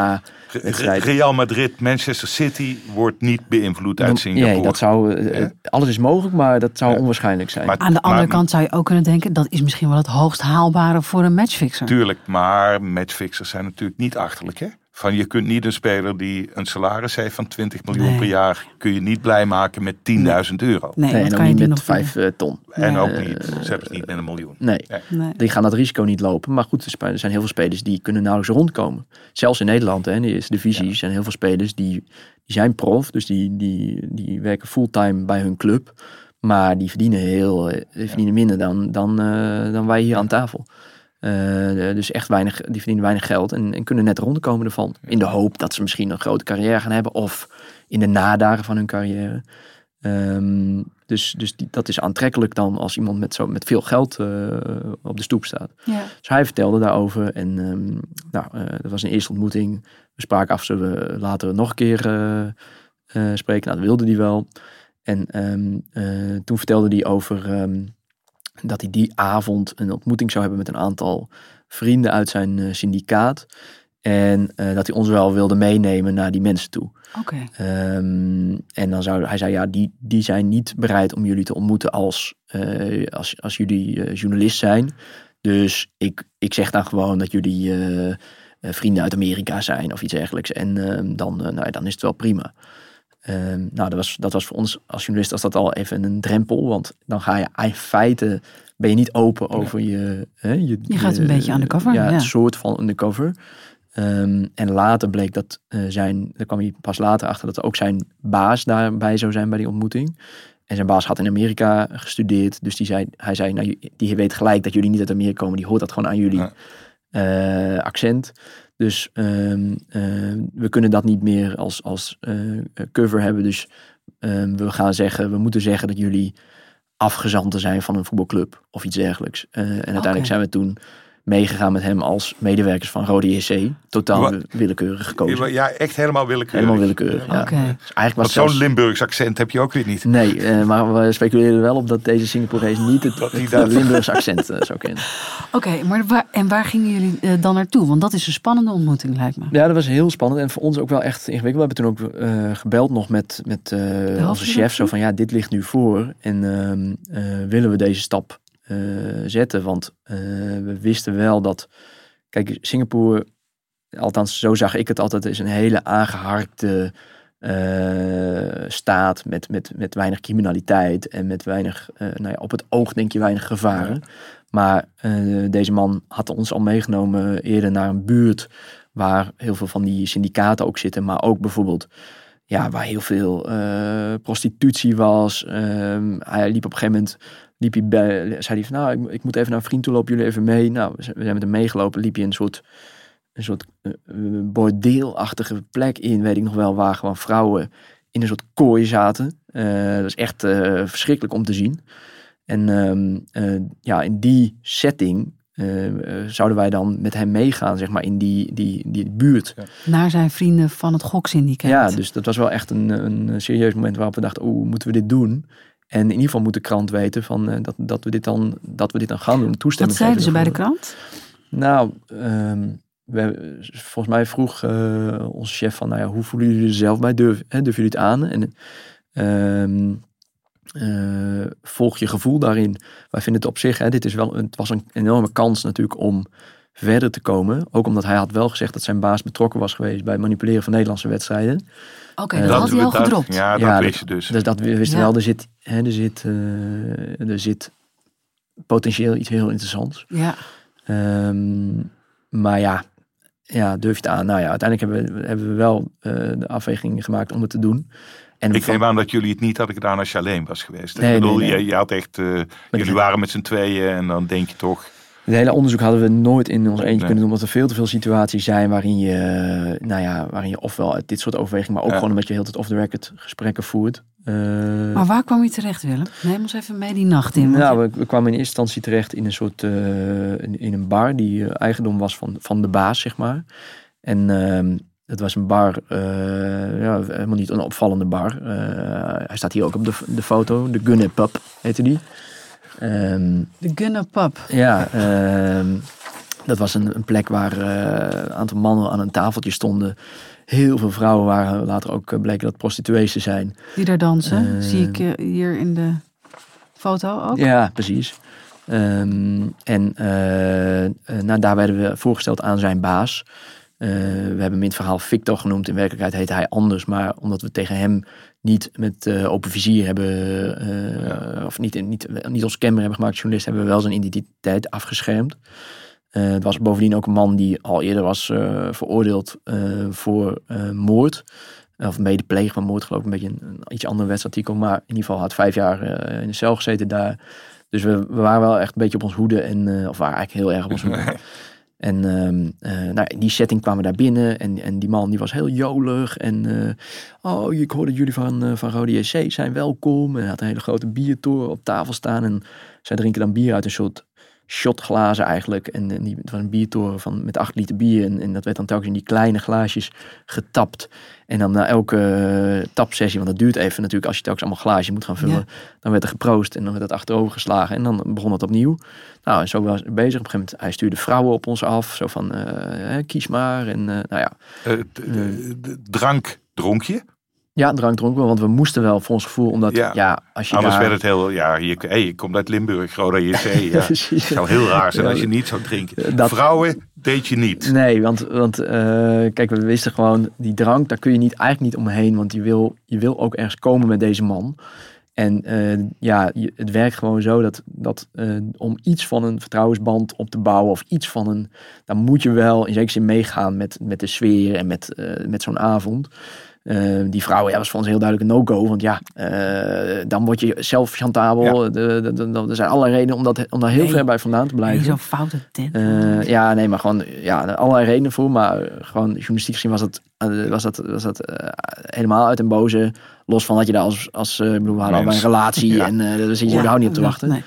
wedstrijd. Real Madrid, Manchester City wordt niet beïnvloed uit Singapore. Nee, dat zou, eh, Ja. alles is mogelijk, maar dat zou Ja. onwaarschijnlijk zijn. Maar- Aan de andere maar- kant zou je ook kunnen denken, dat is misschien wel het hoogst haalbare voor een matchfixer. Tuurlijk, maar matchfixers zijn natuurlijk niet achterlijk. Hè? Van je kunt niet een speler die een salaris heeft van 20 miljoen Nee. per jaar, kun je niet blij maken met 10.000 euro. Nee, nee, dat en kan ook je niet met nog vijf eh, ton. En ook niet, zelfs niet met een miljoen. Nee, Nee. die gaan dat risico niet lopen. Maar goed, er zijn heel veel spelers die kunnen nauwelijks rondkomen. Zelfs in Nederland, hè, in de eerste divisie, zijn heel veel spelers die, die zijn prof. Dus die, die, die werken fulltime bij hun club. Maar die verdienen, heel, eh, die verdienen minder dan, dan, eh, dan wij hier aan tafel. Eh, dus echt weinig, die verdienen weinig geld en, en kunnen net rondkomen ervan. In de hoop dat ze misschien een grote carrière gaan hebben. Of in de nadagen van hun carrière. Ehm, dus dus die, dat is aantrekkelijk dan als iemand met, zo, met veel geld eh, op de stoep staat. Ja. Dus hij vertelde daarover. En ehm, nou, eh, dat was een eerste ontmoeting. We spraken af, zullen we later nog een keer eh, eh, spreken? Nou, dat wilde hij wel. En ehm, eh, toen vertelde hij over ehm, dat hij die avond een ontmoeting zou hebben met een aantal vrienden uit zijn eh, syndicaat. En eh, dat hij ons wel wilde meenemen naar die mensen toe. Oké. Ehm, en dan zou hij zei, ja, die, die zijn niet bereid om jullie te ontmoeten als, eh, als, als jullie journalist zijn. Dus ik, ik zeg dan gewoon dat jullie vrienden uit Amerika zijn of iets dergelijks. En ehm, dan, nou, dan is het wel prima. Ehm, nou, dat was, dat was voor ons als journalist was dat al even een drempel. Want dan ga je in feite, ben je niet open over je... Hè, je, Je gaat een beetje undercover, Ja, ja. een soort van undercover. Ehm, en later bleek dat eh, zijn, daar kwam hij pas later achter dat ook zijn baas daarbij zou zijn bij die ontmoeting. En zijn baas had in Amerika gestudeerd, dus die zei, hij zei, nou, die weet gelijk dat jullie niet uit Amerika komen, die hoort dat gewoon aan jullie Ja. eh, accent. Dus ehm, eh, we kunnen dat niet meer als, als eh, cover hebben. Dus ehm, we gaan zeggen, we moeten zeggen dat jullie afgezanten zijn van een voetbalclub of iets dergelijks. Eh, en uiteindelijk zijn we toen meegegaan met hem als medewerkers van Rode JC. Totaal Wat? willekeurig gekozen. Ja, echt helemaal willekeurig. Helemaal willekeurig, ja. Oké. Dus eigenlijk was zo'n zelfs... Limburgs accent heb je ook weer niet. Nee, eh, maar we speculeerden wel op dat deze Singaporees niet het, Dat Limburgs accent eh, zou kennen. Oké, maar waar, en waar gingen jullie eh, dan naartoe? Want dat is een spannende ontmoeting, lijkt me. Ja, dat was heel spannend en voor ons ook wel echt ingewikkeld. We hebben toen ook gebeld nog met, met eh, onze chef. Zo van, ja, dit ligt nu voor. En ehm, eh, willen we deze stap zetten? Want eh, we wisten wel dat... Kijk, Singapore, althans zo zag ik het altijd, is een hele aangeharkte eh, staat met, met, met weinig criminaliteit en met weinig, eh, nou ja, op het oog denk je weinig gevaren. Maar eh, deze man had ons al meegenomen eerder naar een buurt waar heel veel van die syndicaten ook zitten, maar ook bijvoorbeeld ja, waar heel veel eh, prostitutie was. Ehm, hij liep op een gegeven moment, liep hij bij, zei hij van nou, ik, ik moet even naar een vriend toe, lopen jullie even mee. Nou, we zijn met hem meegelopen, liep je een soort, een soort eh, bordeelachtige plek in, weet ik nog wel, waar gewoon vrouwen in een soort kooi zaten. Dat is echt verschrikkelijk om te zien. En ehm, eh, ja, in die setting eh, eh, zouden wij dan met hem meegaan, zeg maar, in die, die, die buurt. Naar zijn vrienden van het goksyndicaat. Ja, dus dat was wel echt een, een serieus moment waarop we dachten, oeh, moeten we dit doen? En in ieder geval moet de krant weten van, eh, dat, dat, we dit dan, dat we dit dan gaan doen. Wat Toestemming zeiden ze bij de krant? Nou, ehm, we, volgens mij vroeg eh, onze chef van, nou ja, hoe voelen jullie er zelf bij? Durf, hè, durven jullie het aan? En ehm, eh, volg je gevoel daarin. Wij vinden het op zich, hè, dit is wel, een- het was een enorme kans natuurlijk om verder te komen. Ook omdat hij had wel gezegd dat zijn baas betrokken was geweest bij het manipuleren van Nederlandse wedstrijden. Oké, Eh, dat dat had hij al gedropt. Ja, dat Ja, wist je dus. Dus dat we wisten Ja. wel, er zit, hè, er, zit, eh, er zit potentieel iets heel interessants. Ja. Ehm, maar ja, ja, durf je het aan? Nou ja, uiteindelijk hebben we, hebben we wel eh, de afweging gemaakt om het te doen. En Ik van- neem aan dat jullie het niet hadden gedaan als je alleen was geweest. Nee, ik bedoel, nee, nee. Je, je had echt, eh, jullie waren met z'n tweeën en dan denk je toch, Het hele onderzoek hadden we nooit in ons eentje Nee. kunnen doen, omdat er veel te veel situaties zijn waarin je, nou ja, waarin je ofwel uit dit soort overwegingen, maar ook Ja. gewoon omdat je heel tijd off the record gesprekken voert. Eh, Maar waar kwam je terecht, Willem? Neem ons even mee die nacht in. Nou, we, we kwamen in eerste instantie terecht in een soort eh, in, in een bar die eigendom was van, van de baas, zeg maar. En ehm, het was een bar, eh, ja, helemaal niet een opvallende bar. Eh, hij staat hier ook op de, de foto, de Gunner Pub heette die. Ehm, De Gunner Pub. ja, ehm, dat was een, een plek waar eh, een aantal mannen aan een tafeltje stonden. Heel veel vrouwen waren later ook bleken dat prostituees te zijn. Die daar dansen. Eh, Zie ik hier in de foto ook. Ja, precies. Ehm, en nou, daar werden we voorgesteld aan zijn baas. Eh, we hebben hem in het verhaal Victor genoemd. In werkelijkheid heette hij anders. Maar omdat we tegen hem niet met eh, open vizier hebben... eh, of niet, niet, niet ons camera hebben gemaakt, journalist... hebben we wel zijn identiteit afgeschermd. Het was bovendien ook een man die al eerder was veroordeeld voor moord. Of medepleeg van moord, geloof ik. Een beetje een, een iets ander wetsartikel. Maar in ieder geval had vijf jaar in de cel gezeten daar. Dus we, we waren wel echt een beetje op ons hoede. En, of waren eigenlijk heel erg op ons hoede. En ehm, eh, nou, in die setting kwamen we daar binnen. En, en die man die was heel jolig. En eh, oh, ik hoorde jullie van, eh, van Rode JC zijn welkom. En hij had een hele grote biertoren op tafel staan. En zij drinken dan bier uit een soort shotglazen eigenlijk. En, en die, het was een biertoren van, met 8 liter bier. En, en dat werd dan telkens in die kleine glaasjes getapt. En dan na elke eh, tapsessie, want dat duurt even natuurlijk als je telkens allemaal glaasjes moet gaan vullen. Ja. Dan werd er geproost en dan werd het achterover geslagen. En dan begon het opnieuw. Nou, en zo was hij bezig. Op een gegeven moment, hij stuurde vrouwen op ons af. Zo van, eh, hè, kies maar. En eh, nou ja, Eh, drank dronk je? Ja, drank dronken. Want we moesten wel voor ons gevoel. Omdat, ja, Ja. als je Anders daar... werd het heel, ja, je, hey, je komt uit Limburg, Roda JC. Ja. Het zou heel raar zijn als je niet zou drinken. dat- Vrouwen deed je niet. Nee, want, want eh, kijk, we wisten gewoon, die drank, daar kun je niet, eigenlijk niet omheen. Want je wil, je wil ook ergens komen met deze man. En eh, ja, het werkt gewoon zo dat, dat eh, om iets van een vertrouwensband op te bouwen of iets van een, dan moet je wel in zekere zin meegaan met, met de sfeer en met, eh, met zo'n avond. Eh, die vrouw ja, was voor ons heel duidelijk een no-go. Want ja, eh, dan word je zelf chantabel. De, de, de- de- er zijn allerlei redenen om, dat, om daar heel Nee. ver bij vandaan te Nee, blijven. zo'n foute tent. Eh, ja, nee, maar gewoon ja, er allerlei redenen voor. Maar gewoon journalistiek gezien was, eh, was dat, was dat helemaal uit en boze. Los van dat je daar als, als ik bedoel, we hadden allebei een Mens. relatie Ja. en daar zit je überhaupt niet op te wachten. Nee.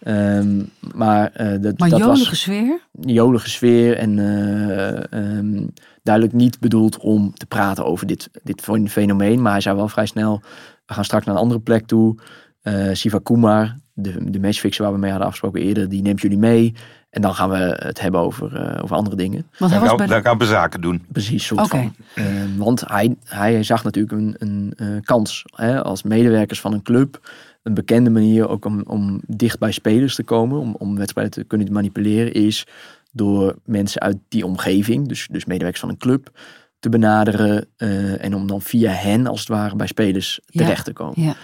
Ehm, maar eh, dat, Maar dat jolige was sfeer? een jolige sfeer en eh, ehm, duidelijk niet bedoeld om te praten over dit, dit fenomeen. Maar hij zei wel vrij snel, we gaan straks naar een andere plek toe. Eh Siva Kumar, de, de matchfixer waar we mee hadden afgesproken eerder, die neemt jullie mee. En dan gaan we het hebben over, eh, over andere dingen. Want hij Dan was bij gaan, de... dan gaan we zaken doen. Precies, soort Oké. van. Eh, want hij, hij zag natuurlijk een, een eh, kans hè, als medewerkers van een club. Een bekende manier ook om, om dicht bij spelers te komen, om, om wedstrijden te kunnen manipuleren, is door mensen uit die omgeving, dus, dus medewerkers van een club, te benaderen. eh, en om dan via hen, als het ware, bij spelers Ja. terecht te komen. Ja.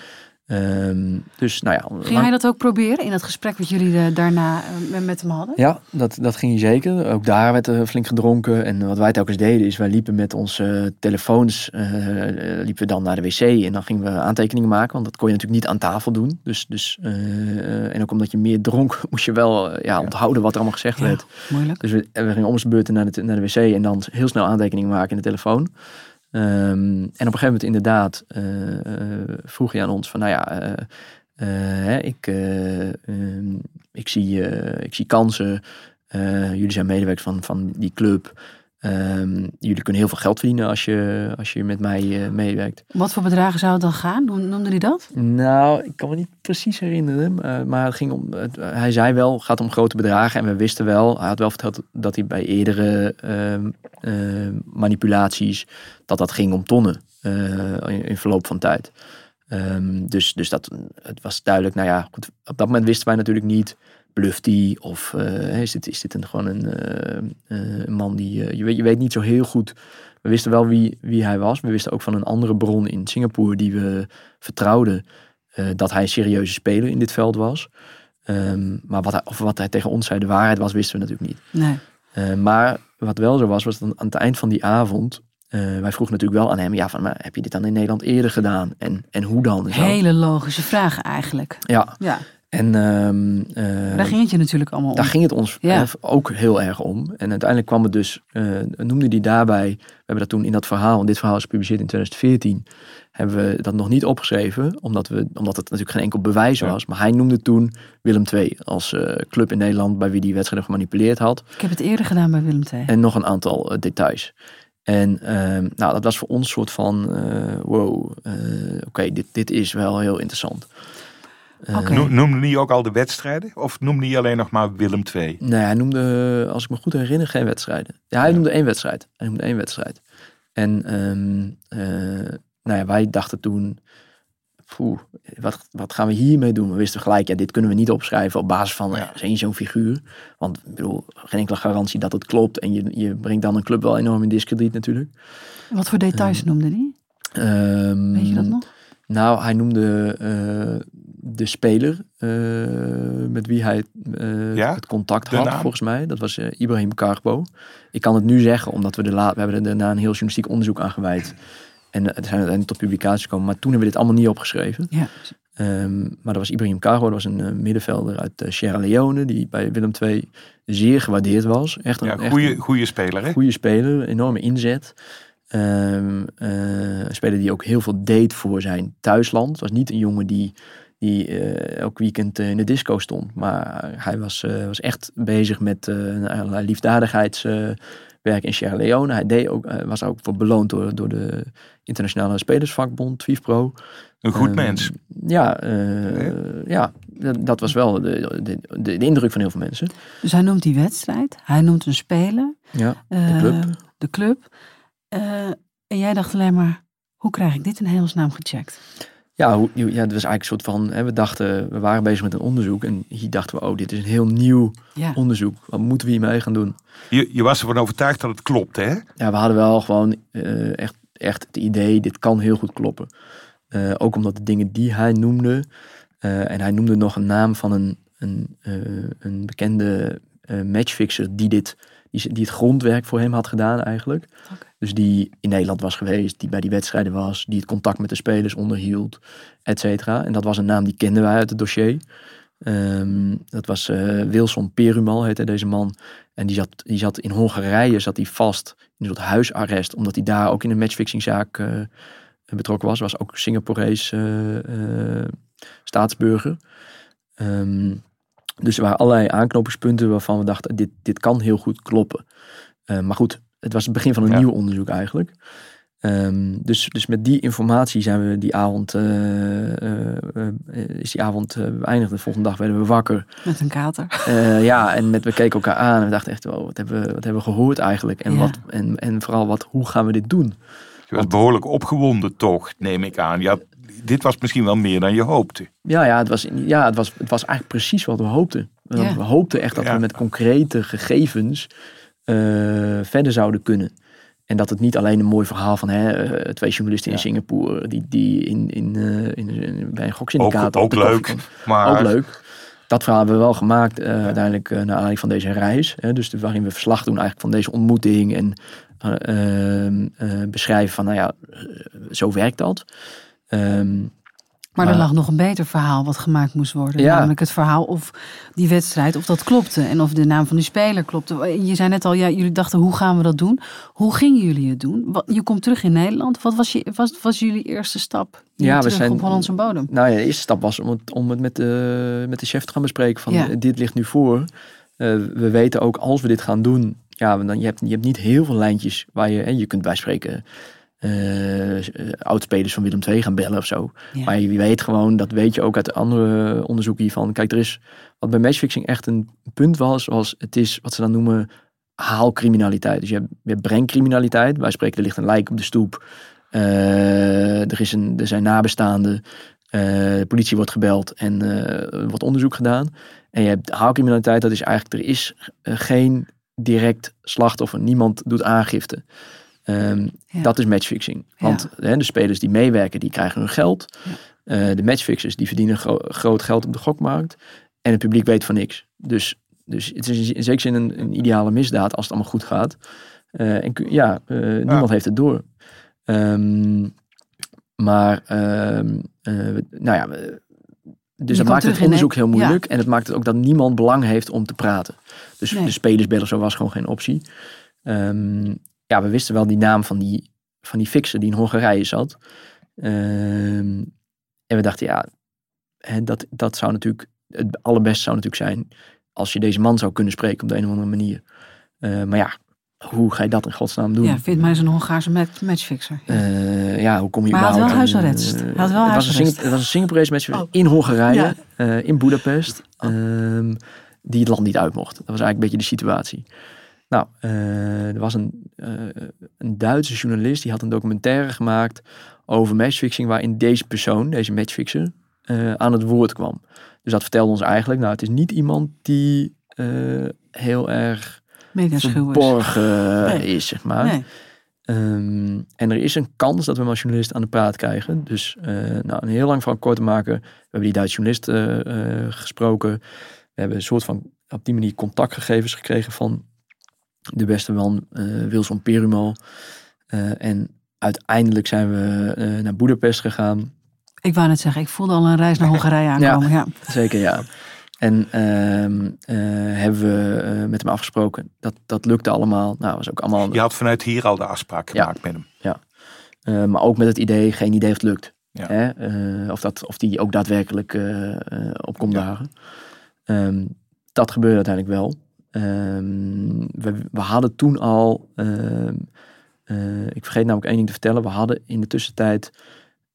Ehm, dus nou ja. Ging hij dat ook proberen in dat gesprek wat jullie eh, daarna eh, met- met hem hadden? Ja, dat, dat ging zeker. Ook daar werd er flink gedronken. En wat wij telkens deden is, wij liepen met onze telefoons, eh, liepen we dan naar de wc en dan gingen we aantekeningen maken. Want dat kon je natuurlijk niet aan tafel doen. Dus, dus, en ook omdat je meer dronk, moest je wel ja, onthouden wat er allemaal gezegd Ja, werd. moeilijk. Dus we, we gingen om zijn beurten naar de, naar de wc en dan heel snel aantekeningen maken in de telefoon. Ehm, en op een gegeven moment inderdaad eh, eh, vroeg hij aan ons van, nou ja, eh, ik, eh, ehm, ik, zie, ik zie kansen. Jullie zijn medewerkers van, van die club. Ehm, jullie kunnen heel veel geld verdienen als je, als je met mij eh, meewerkt. Wat voor bedragen zou het dan gaan? Noem- Noemde hij dat? Nou, ik kan me niet precies herinneren. eh, maar het ging om, hij zei wel, het gaat om grote bedragen. En we wisten wel, hij had wel verteld dat hij bij eerdere ehm, ehm, manipulaties, dat dat ging om tonnen eh, in, in verloop van tijd. Dus, dus dat, het was duidelijk, nou ja, goed, op dat moment wisten wij natuurlijk niet, bluft hij of eh, is, dit, is dit een, gewoon een, eh, eh, man die, je, weet, je weet niet zo heel goed. We wisten wel wie, wie hij was. We wisten ook van een andere bron in Singapore die we vertrouwden dat hij een serieuze speler in dit veld was. Ehm, maar wat hij, of wat hij tegen ons zei de waarheid was, wisten we natuurlijk niet. Nee. Maar wat wel zo was, was dat aan het eind van die avond. wij vroegen natuurlijk wel aan hem: ja, van, maar heb je dit dan in Nederland eerder gedaan? En, en hoe dan? Hele logische vragen eigenlijk. Ja, Ja, en ehm, eh, daar ging het je natuurlijk allemaal om. daar ging het ons Ja. eh, ook heel erg om. En uiteindelijk kwam het dus, eh, noemde hij daarbij, we hebben dat toen in dat verhaal, en dit verhaal is gepubliceerd in 2014, hebben we dat nog niet opgeschreven, omdat, we, omdat het natuurlijk geen enkel bewijs Ja. was. Maar hij noemde toen Willem II als eh, club in Nederland bij wie die wedstrijden gemanipuleerd had. Ik heb het eerder gedaan bij Willem II. En nog een aantal details. En ehm, nou, dat was voor ons een soort van, eh, wow, eh, oké, dit, dit is wel heel interessant. Eh, Noemde hij ook al de wedstrijden? Of noemde hij alleen nog maar Willem II? Nee, hij noemde, als ik me goed herinner, geen wedstrijden. Ja, hij noemde één wedstrijd. Hij noemde één wedstrijd. En ehm, eh, nou ja, wij dachten toen, poeh, wat, wat gaan we hiermee doen? We wisten gelijk, ja, dit kunnen we niet opschrijven op basis van ja. zo'n figuur. Want ik bedoel, geen enkele garantie dat het klopt. En je, je brengt dan een club wel enorm in discrediet natuurlijk. Wat voor details noemde hij? Ehm, Weet je dat nog? Nou, hij noemde eh, de speler eh, met wie hij eh, Ja? het contact had, volgens mij. Dat was eh, Ibrahim Karbo. Ik kan het nu zeggen, omdat we, de la we hebben er daarna een heel journalistiek onderzoek aan gewijd. En er zijn uiteindelijk tot publicatie gekomen. Maar toen hebben we dit allemaal niet opgeschreven. Ja. Ehm, maar dat was Ibrahim Karbo, dat was een middenvelder uit Sierra Leone, die bij Willem II zeer gewaardeerd was. Echt een, Ja, echt goede, een- goede speler, hè? goede speler, enorme inzet. Ehm, eh, een speler die ook heel veel deed voor zijn thuisland. Het was niet een jongen die, die eh, elk weekend eh, in de disco stond. Maar hij was, eh, was echt bezig met eh allerlei liefdadigheidswerk in Sierra Leone. Hij deed ook, was ook voor beloond door, door de internationale spelersvakbond, FIFPro. Een goed Ehm, mens. Ja, eh, ja dat, dat was wel de, de, de, de indruk van heel veel mensen. Dus hij noemt die wedstrijd. Hij noemt een speler. Ja, eh, club. De club. Eh, en jij dacht alleen maar, hoe krijg ik dit in hemelsnaam gecheckt? Ja, hoe, ja, het was eigenlijk een soort van, hè, we dachten, we waren bezig met een onderzoek en hier dachten we, oh, dit is een heel nieuw Ja. onderzoek. Wat moeten we hiermee gaan doen? Je, je was ervan overtuigd dat het klopt, hè? Ja, we hadden wel gewoon eh, echt, echt het idee, dit kan heel goed kloppen. Eh, ook omdat de dingen die hij noemde, eh, en hij noemde nog een naam van een, een, eh, een bekende eh, matchfixer die, dit, die, die het grondwerk voor hem had gedaan eigenlijk. Dus die in Nederland was geweest, die bij die wedstrijden was, die het contact met de spelers onderhield, et cetera. En dat was een naam die kenden wij uit het dossier. Ehm, dat was eh, Wilson Perumal, heette deze man. En die zat, die zat in Hongarije zat hij vast in een soort huisarrest, omdat hij daar ook in een matchfixingzaak eh, betrokken was. Was ook Singaporees eh, staatsburger. Ehm, dus er waren allerlei aanknopingspunten waarvan we dachten, dit, dit kan heel goed kloppen. Eh, maar goed, het was het begin van een Ja. nieuw onderzoek eigenlijk. Ehm, dus, dus met die informatie zijn we die avond, eh, eh, eh, is die avond eh, beëindigd. De volgende dag werden we wakker. Met een kater. Eh, ja, en met, we keken elkaar aan en we dachten echt, wow, wat hebben we, wat hebben we gehoord eigenlijk? En, Ja. wat, en, en vooral, wat, hoe gaan we dit doen? Je was behoorlijk opgewonden toch, neem ik aan. Ja, dit was misschien wel meer dan je hoopte. Ja, ja, het, was, ja het, was, het was eigenlijk precies wat we hoopten. We, Ja. we hoopten echt dat Ja. we met concrete gegevens eh, verder zouden kunnen. En dat het niet alleen een mooi verhaal van hè, eh, twee journalisten in Ja. Singapore die, die in, in, eh, in, in- bij een Ook, goksyndicaat ook de koffie leuk. Maar Ook leuk. Dat verhaal hebben we wel gemaakt eh, uiteindelijk naar aanleiding van deze reis. Hè, dus de- waarin we verslag doen eigenlijk van deze ontmoeting en eh, ehm, eh, beschrijven van, nou ja, zo werkt dat. Ehm, Maar er Maar- lag nog een beter verhaal wat gemaakt moest worden. Ja. Namelijk het verhaal of die wedstrijd, of dat klopte. En of de naam van die speler klopte. Je zei net al, ja, jullie dachten, hoe gaan we dat doen? Hoe gingen jullie het doen? Je komt terug in Nederland. Wat was, je, was, was jullie eerste stap Ja, we zijn- op Hollandse bodem? Nou ja, de eerste stap was om het, om het met, de, met de chef te gaan bespreken. Van Ja. eh, dit ligt nu voor. Eh, we weten ook als we dit gaan doen. Ja, dan, je, hebt, je hebt niet heel veel lijntjes waar je. En je kunt bij spreken. Eh, oudspelers van Willem II gaan bellen of zo. Ja. Maar je weet gewoon, dat weet je ook uit andere onderzoeken hiervan. Kijk, er is wat bij matchfixing echt een punt was, was het is wat ze dan noemen haalcriminaliteit. Dus je hebt, je hebt brengcriminaliteit. Wij spreken, er ligt een lijk op de stoep. Eh, er, is een, er zijn nabestaanden. Eh, de politie wordt gebeld en wordt onderzoek gedaan. En je hebt haalcriminaliteit, dat is eigenlijk, er is geen direct slachtoffer. Niemand doet aangifte. Ehm, Ja. Dat is matchfixing. Want hè, de spelers die meewerken, die krijgen hun geld. Ja. Eh, de matchfixers, die verdienen gro- groot geld op de gokmarkt. En het publiek weet van niks. Dus, dus het is in zekere zin een, een ideale misdaad als het allemaal goed gaat. Eh, en kun- ja, eh, niemand heeft het door. Ehm, maar, ehm, eh, nou ja, dus dat maakt het in onderzoek heel moeilijk. En het maakt het ook dat niemand belang heeft om te praten. Dus Nee. de spelersbellen zo was gewoon geen optie. Ehm, ja, we wisten wel die naam van die, van die fixer die in Hongarije zat. Ehm, en we dachten, ja, dat, dat zou natuurlijk, het allerbeste zou natuurlijk zijn als je deze man zou kunnen spreken op de een of andere manier. Eh, maar ja, hoe ga je dat in godsnaam doen? Ja, vindt mij zo'n Hongaarse match- matchfixer. Ja. Eh, ja, hoe kom je Maar hij had überhaupt wel huisarrest. Hij had wel het, was een het was een Singaporese matchfixer Oh. in Hongarije, Ja. eh, in Budapest, Oh. ehm, die het land niet uit mocht. Dat was eigenlijk een beetje de situatie. Nou, eh, er was een, eh, een Duitse journalist die had een documentaire gemaakt over matchfixing, waarin deze persoon, deze matchfixer, eh, aan het woord kwam. Dus dat vertelde ons eigenlijk, nou, het is niet iemand die heel erg is. verborgen Nee. is, zeg maar. Nee. Ehm, en er is een kans dat we hem als journalist aan de praat krijgen. Dus nou, een heel lang van kort te maken. We hebben die Duitse journalist gesproken. We hebben een soort van op die manier contactgegevens gekregen van de beste man eh Wilson Perumal. Eh, en uiteindelijk zijn we eh, naar Boedapest gegaan. Ik wou net zeggen, ik voelde al een reis naar Hongarije aankomen. Ja. Zeker ja. En ehm, eh, hebben we eh, met hem afgesproken. Dat, dat lukte allemaal. Nou, was ook allemaal. Je had vanuit hier al de afspraak Ja. gemaakt met hem. Eh, maar ook met het idee, geen idee of het lukt. Ja. Hè? Eh, of, dat, of die ook daadwerkelijk op komt Ja. dagen. Ehm, dat gebeurde uiteindelijk wel. Ehm, we, we hadden toen al, ehm, eh, ik vergeet namelijk één ding te vertellen. We hadden in de tussentijd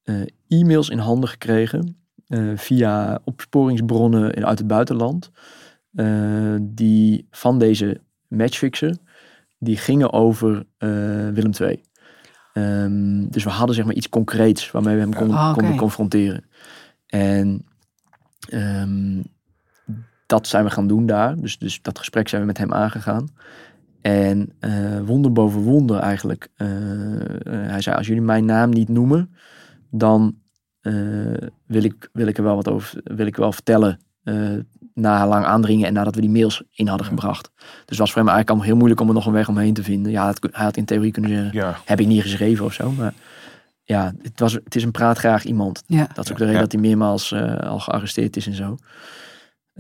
eh, e-mails in handen gekregen eh, via opsporingsbronnen in- uit het buitenland. die van deze matchfixer, die gingen over Willem II. Ehm, dus we hadden zeg maar iets concreets waarmee we hem konden, Ah, konden confronteren. En dat zijn we gaan doen daar. Dus, dus dat gesprek zijn we met hem aangegaan. En eh, wonder boven wonder eigenlijk. eh, eh, hij zei, als jullie mijn naam niet noemen, dan eh, wil, ik, wil ik er wel wat over wil ik wel vertellen. eh, na lang aandringen en nadat we die mails in hadden gebracht. Dus het was voor hem eigenlijk allemaal heel moeilijk om er nog een weg omheen te vinden. Ja, het, hij had in theorie kunnen zeggen, Ja. heb ik niet geschreven of zo. Maar ja, het, was, het is een praatgraag iemand. Ja. Dat is ook de reden Ja. dat hij meermaals eh, al gearresteerd is en zo.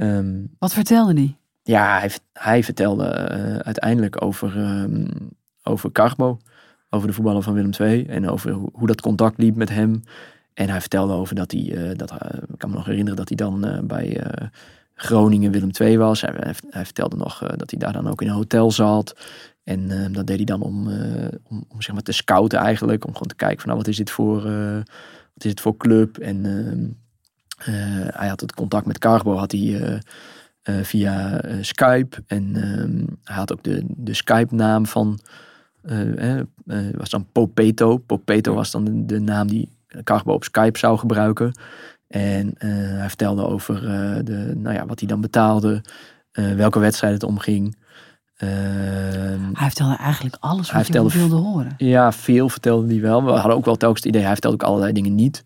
Ehm, Wat vertelde hij? ja, hij, hij vertelde eh, uiteindelijk over, ehm over Carbo. Over de voetballer van Willem II. En over hoe, hoe dat contact liep met hem. En hij vertelde over dat hij, eh, dat, hij- ik kan me nog herinneren dat hij dan eh, bij eh, Groningen Willem II was. Hij, hij, hij vertelde nog eh, dat hij daar dan ook in een hotel zat. En eh, dat deed hij dan om, eh, om, om zeg maar te scouten eigenlijk. Om gewoon te kijken van nou, wat is dit voor, eh, wat is dit voor club. En ehm, eh, hij had het contact met Carbo had hij, eh, eh, via eh, Skype. En ehm, hij had ook de, de Skype-naam van, eh, eh, eh, was dan Popeto. Popeto was dan de, de naam die Carbo op Skype zou gebruiken. En eh, hij vertelde over eh, de, nou ja, wat hij dan betaalde, eh, welke wedstrijd het omging. Ehm, Hij vertelde eigenlijk alles Hij wat je vertelde wilde horen. ja, veel vertelde hij wel. We hadden ook wel telkens het idee, hij vertelde ook allerlei dingen niet.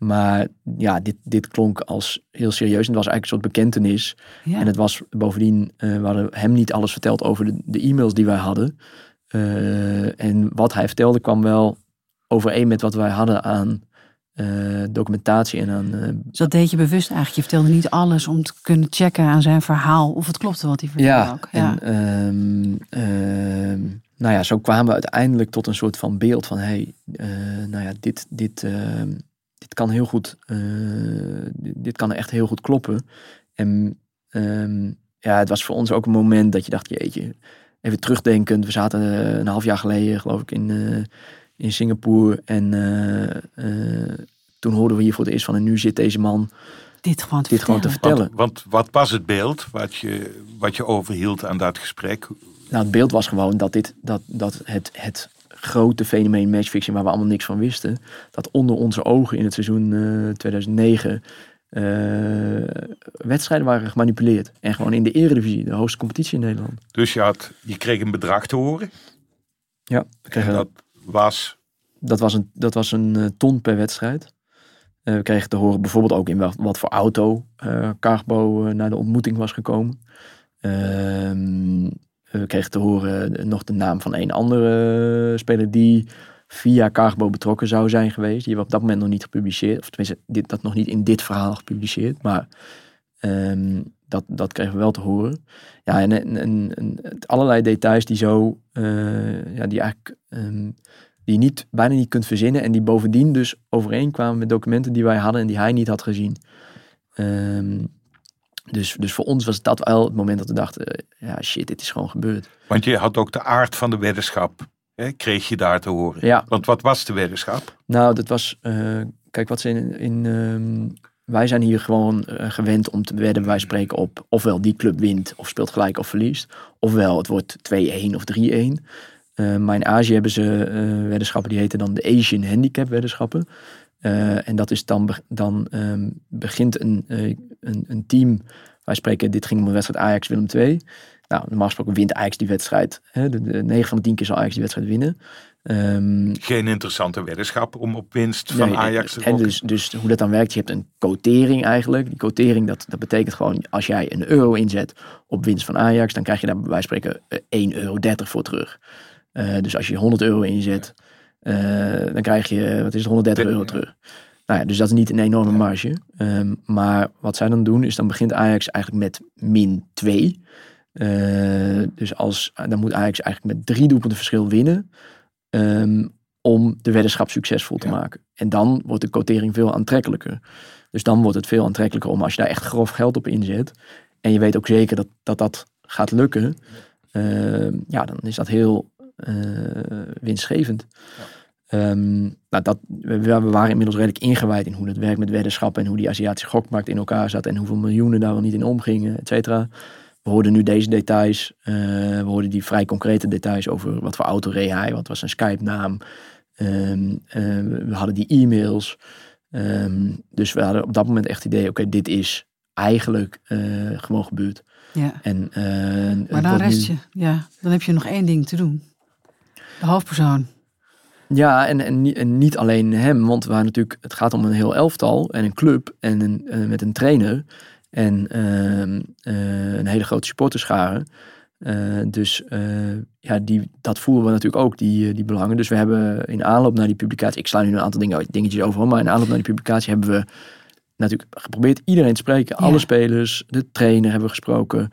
Maar ja, dit, dit klonk als heel serieus. En het was eigenlijk een soort bekentenis. Ja. En het was bovendien, eh, we hadden hem niet alles verteld over de, de e-mails die wij hadden. Eh, en wat hij vertelde kwam wel overeen met wat wij hadden aan eh, documentatie en aan... Dus dat deed je bewust eigenlijk. Je vertelde niet alles om te kunnen checken aan zijn verhaal of het klopte wat hij vertelde ja, ook. Ja. en ehm, ehm, nou ja, zo kwamen we uiteindelijk tot een soort van beeld van... hey, eh, nou ja, dit, dit, ehm, dit kan heel goed... eh, dit, dit kan echt heel goed kloppen. En ehm, ja, het was voor ons ook een moment dat je dacht, jeetje... Even terugdenkend, we zaten eh, een half jaar geleden, geloof ik, in, eh, in Singapore. En eh, eh, toen hoorden we hier voor het eerst van... en nu zit deze man dit gewoon te dit gewoon te vertellen. vertellen. Want, want wat was het beeld wat je, wat je overhield aan dat gesprek? Nou, het beeld was gewoon dat, dit, dat, dat het, het grote fenomeen matchfixing, waar we allemaal niks van wisten, dat onder onze ogen in het seizoen eh, 2009 eh, wedstrijden waren gemanipuleerd. En gewoon in de eredivisie, de hoogste competitie in Nederland. Dus je, had, je kreeg een bedrag te horen. Ja, En dat was dat was een, dat was een eh, ton per wedstrijd. Eh, we kregen te horen bijvoorbeeld ook in wat, wat voor auto eh Carbo eh, naar de ontmoeting was gekomen. We kregen te horen eh, nog de naam van een andere eh, speler die via Carbo betrokken zou zijn geweest. Die we op dat moment nog niet gepubliceerd. Of tenminste, dat nog niet in dit verhaal gepubliceerd. Maar ehm, dat, dat kregen we wel te horen. Ja, en, en, allerlei details die zo, eh, ja, die eigenlijk, ehm, die je niet, bijna niet kunt verzinnen. En die bovendien dus overeenkwamen met documenten die wij hadden en die hij niet had gezien. Ehm, Dus, dus voor ons was dat wel het moment dat we dachten, eh, ja shit, dit is gewoon gebeurd. Want je had ook de aard van de weddenschap, hè, kreeg je daar te horen. Ja. Want wat was de weddenschap? Nou, dat was, eh, kijk wat ze in, in ehm, wij zijn hier gewoon eh, gewend om te wedden, wij spreken op ofwel die club wint of speelt gelijk of verliest. Ofwel het wordt 2-1 of 3-1. Eh, maar in Azië hebben ze weddenschappen die heten dan de Asian Handicap weddenschappen. Eh, en dat is dan, dan ehm, begint een, eh, een, een team, wij spreken, dit ging om een wedstrijd Ajax-Willem II. Nou, normaal gesproken wint Ajax die wedstrijd. Hè, de, de 9 van de 10 keer zal Ajax die wedstrijd winnen. Ehm, Geen interessante weddenschap om op winst van Nee, Ajax te en dus, dus hoe dat dan werkt, je hebt een quotering eigenlijk. Die quotering, dat, dat betekent gewoon, als jij een euro inzet op winst van Ajax, dan krijg je daar bij wijze van spreken eh, 1,30 euro voor terug. Eh, dus als je 100 euro inzet, eh, dan krijg je, wat is het, 130 euro terug. Nou ja, dus dat is niet een enorme marge. Ehm, maar wat zij dan doen, is dan begint Ajax eigenlijk met min 2. Eh, dus als, dan moet Ajax eigenlijk met drie doelpunten verschil winnen. ehm, om de weddenschap succesvol te Ja. maken. En dan wordt de quotering veel aantrekkelijker. Dus dan wordt het veel aantrekkelijker om als je daar echt grof geld op inzet. En je weet ook zeker dat dat, dat gaat lukken. ehm, ja, dan is dat heel eh, winstgevend. Ehm, nou, dat, we, we waren inmiddels redelijk ingewijd in hoe dat werkt met weddenschappen en hoe die Aziatische gokmarkt in elkaar zat en hoeveel miljoenen daar wel niet in omgingen, et cetera. We hoorden nu deze details. eh, we hoorden die vrij concrete details over wat voor auto reed hij, wat was zijn Skype-naam. Ehm, eh, we hadden die e-mails. Ehm, dus we hadden op dat moment echt het idee, oké, dit is eigenlijk gewoon gebeurd. Ja. En, Maar dan rest nu- je, ja, dan heb je nog één ding te doen. De hoofdpersoon. Ja, en, en, niet- en niet alleen hem, want we waren natuurlijk, het gaat om een heel elftal en een club en een, eh, met een trainer en ehm, eh, een hele grote supporterschare. Eh, dus ja, die, dat voelen we natuurlijk ook, die, die belangen. Dus we hebben in aanloop naar die publicatie, ik sla nu een aantal dingen, dingetjes over, maar in aanloop naar die publicatie hebben we natuurlijk geprobeerd iedereen te spreken. Ja. Alle spelers, de trainer hebben we gesproken.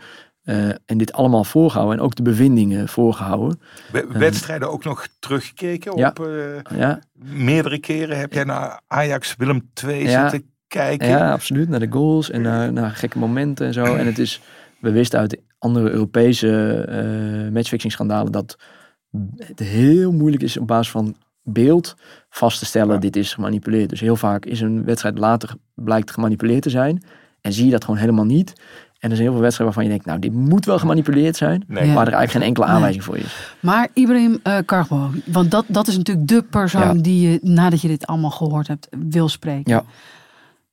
Eh, en dit allemaal voorgehouden en ook de bevindingen voorgehouden. We- Wedstrijden ook nog teruggekeken Ja. op eh, Ja, meerdere keren. Heb jij naar Ajax Willem II Ja. zitten kijken? Ja, absoluut. Naar de goals en naar, naar gekke momenten en zo. En het is, we wisten uit andere Europese eh matchfixing schandalen dat het heel moeilijk is op basis van beeld vast te stellen, Ja. dit is gemanipuleerd. Dus heel vaak is een wedstrijd later blijkt gemanipuleerd te zijn. En zie je dat gewoon helemaal niet. En er zijn heel veel wedstrijden waarvan je denkt, nou, dit moet wel gemanipuleerd zijn. Nee. Ja. Maar er eigenlijk geen enkele Nee. aanwijzing voor is. Maar Ibrahim eh Kargbo, want dat, dat is natuurlijk de persoon Ja. die je, nadat je dit allemaal gehoord hebt, wil spreken. Ja.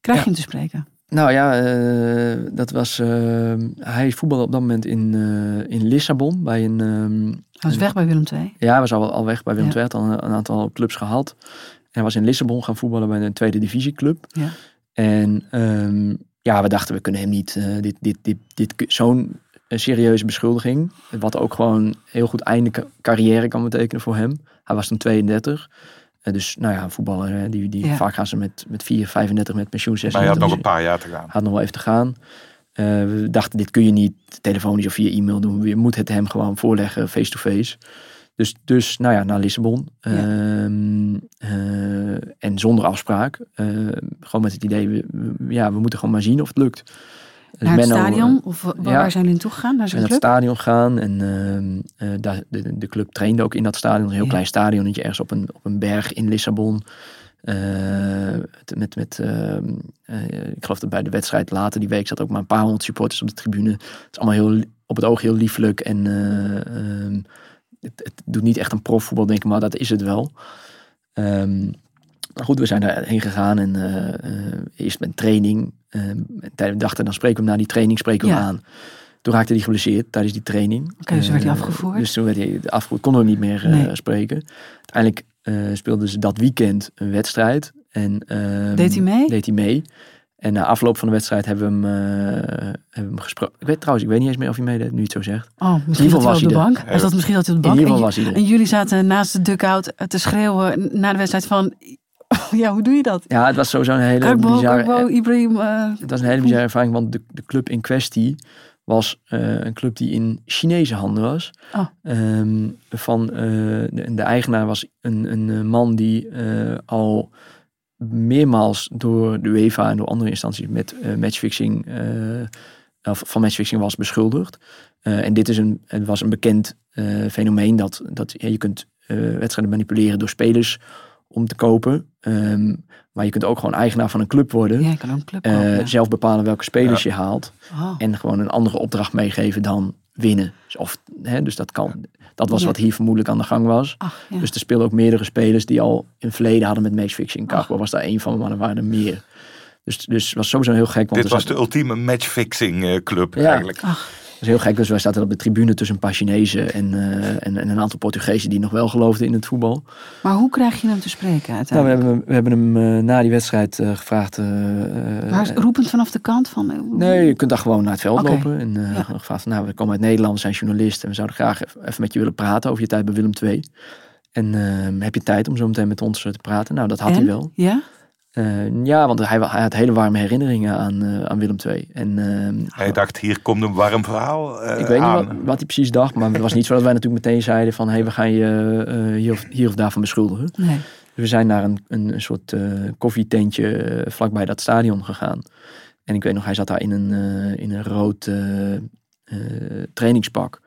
Krijg Ja. je hem te spreken? Nou ja, eh, dat was. eh, hij voetbalde op dat moment in, eh, in Lissabon bij een. ehm, Hij was weg bij Willem II. Ja, hij was al, al weg bij Willem Ja. II. Had al een, een aantal clubs gehad. En hij was in Lissabon gaan voetballen bij een tweede divisieclub. Ja. En ehm, ja, we dachten we kunnen hem niet... eh, dit, dit, dit, dit, zo'n eh, serieuze beschuldiging. Wat ook gewoon heel goed einde ca- carrière kan betekenen voor hem. Hij was toen 32. Eh, dus nou ja, een voetballer. hè, die, die, Ja. Vaak gaan ze met, met 4, 35 met pensioen. Maar je had 36. nog een paar jaar te gaan. Had nog wel even te gaan. Eh, we dachten, dit kun je niet telefonisch of via e-mail doen. Je moet het hem gewoon voorleggen, face-to-face. Dus, dus, nou ja, naar Lissabon. Ja. Ehm, eh, en zonder afspraak. Eh, gewoon met het idee, we, we- ja, we moeten gewoon maar zien of het lukt. Dus Naar het Menno, stadion? eh, Of wa- waar, ja. waar zijn jullie toe gegaan? Naar we zijn naar het stadion gegaan en ehm, eh, daar, de, de club trainde ook in dat stadion. Een heel Ja. klein stadionnetje ergens op een, op een berg in Lissabon. Met, met, ehm, eh, ik geloof dat bij de wedstrijd later die week zat ook maar een paar honderd supporters op de tribune. Het is allemaal heel, op het oog heel lieflijk en het, het doet niet echt een profvoetbal denk ik, maar dat is het wel. Ehm, maar goed, we zijn daarheen gegaan en eh, eh, eerst met training. Ehm, en tijdens- dachten, dan spreken we hem na die training spreken we hem aan. Toen raakte hij geblesseerd tijdens die training. Oké, dus werd hij Eh, afgevoerd? Dus toen werd hij afgevoerd, konden we niet meer Nee. spreken. Uiteindelijk speelden ze dat weekend een wedstrijd. En, ehm, Deed hij mee? Deed hij mee. En na afloop van de wedstrijd hebben we hem, eh, hebben we hem gesproken. Ik weet trouwens, ik weet niet eens meer of hij meedeed, nu het zo zegt. Oh, misschien geval zat hij was op de bank. Hij zat misschien dat hij op de In bank. ieder geval en, was hij en jullie zaten naast de dugout te schreeuwen na de wedstrijd van... ja, hoe doe je dat? Ja, het was sowieso een hele Kargbo, bizarre... Kargbo, Ibrahim... eh, Het was een hele bizarre ervaring, want de, de club in kwestie was eh, een club die in Chinese handen was. Oh. Ehm, van, eh, de, de eigenaar was een, een eh, man die eh, al meermaals door de UEFA en door andere instanties met eh, matchfixing eh, of van matchfixing was beschuldigd. Eh, en dit is een, het was een bekend fenomeen dat, dat ja, je kunt wedstrijden manipuleren door spelers om te kopen. Ehm, maar je kunt ook gewoon eigenaar van een club worden. Ja, je kan ook een club kopen, ja. Zelf bepalen welke spelers je haalt. Oh. En gewoon een andere opdracht meegeven dan winnen. Dus Of, hè, dus dat kan. Dat was Ja. wat hier vermoedelijk aan de gang was. Ach, ja. Dus er speelden ook meerdere spelers die al in het verleden hadden met matchfixing. Cargo was daar één van, maar er waren er meer. Dus, dus het was sowieso heel gek. Want Dit was de ultieme matchfixing eh, club Ja. eigenlijk. Was heel gek. Dus wij zaten op de tribune tussen een paar Chinezen en, eh, en, en een aantal Portugezen die nog wel geloofden in het voetbal. Maar hoe krijg je hem te spreken Nou, we uiteindelijk? hebben, hem- we hebben hem eh, na die wedstrijd eh, gevraagd. maar is roepend vanaf de kant van... Nee, je kunt daar gewoon naar het veld lopen. En Ja. gevraagd nou, we komen uit Nederland, we zijn journalisten. En we zouden graag even met je willen praten over je tijd bij Willem II. En eh, heb je tijd om zo meteen met ons te praten? Nou, dat had En? hij wel. Ja? Eh, ja, want hij, had hele warme herinneringen aan, eh, aan Willem II. En eh, Hij dacht, hier komt een warm verhaal eh, ik weet niet wat, wat hij precies dacht. Maar het was niet zo dat wij natuurlijk meteen zeiden van... hé, hey, we gaan je eh, hier, of, hier of daarvan beschuldigen. Nee. We zijn naar een, een, een soort eh, koffietentje vlakbij dat stadion gegaan. En ik weet nog, hij zat daar in een, eh, in een rood trainingspak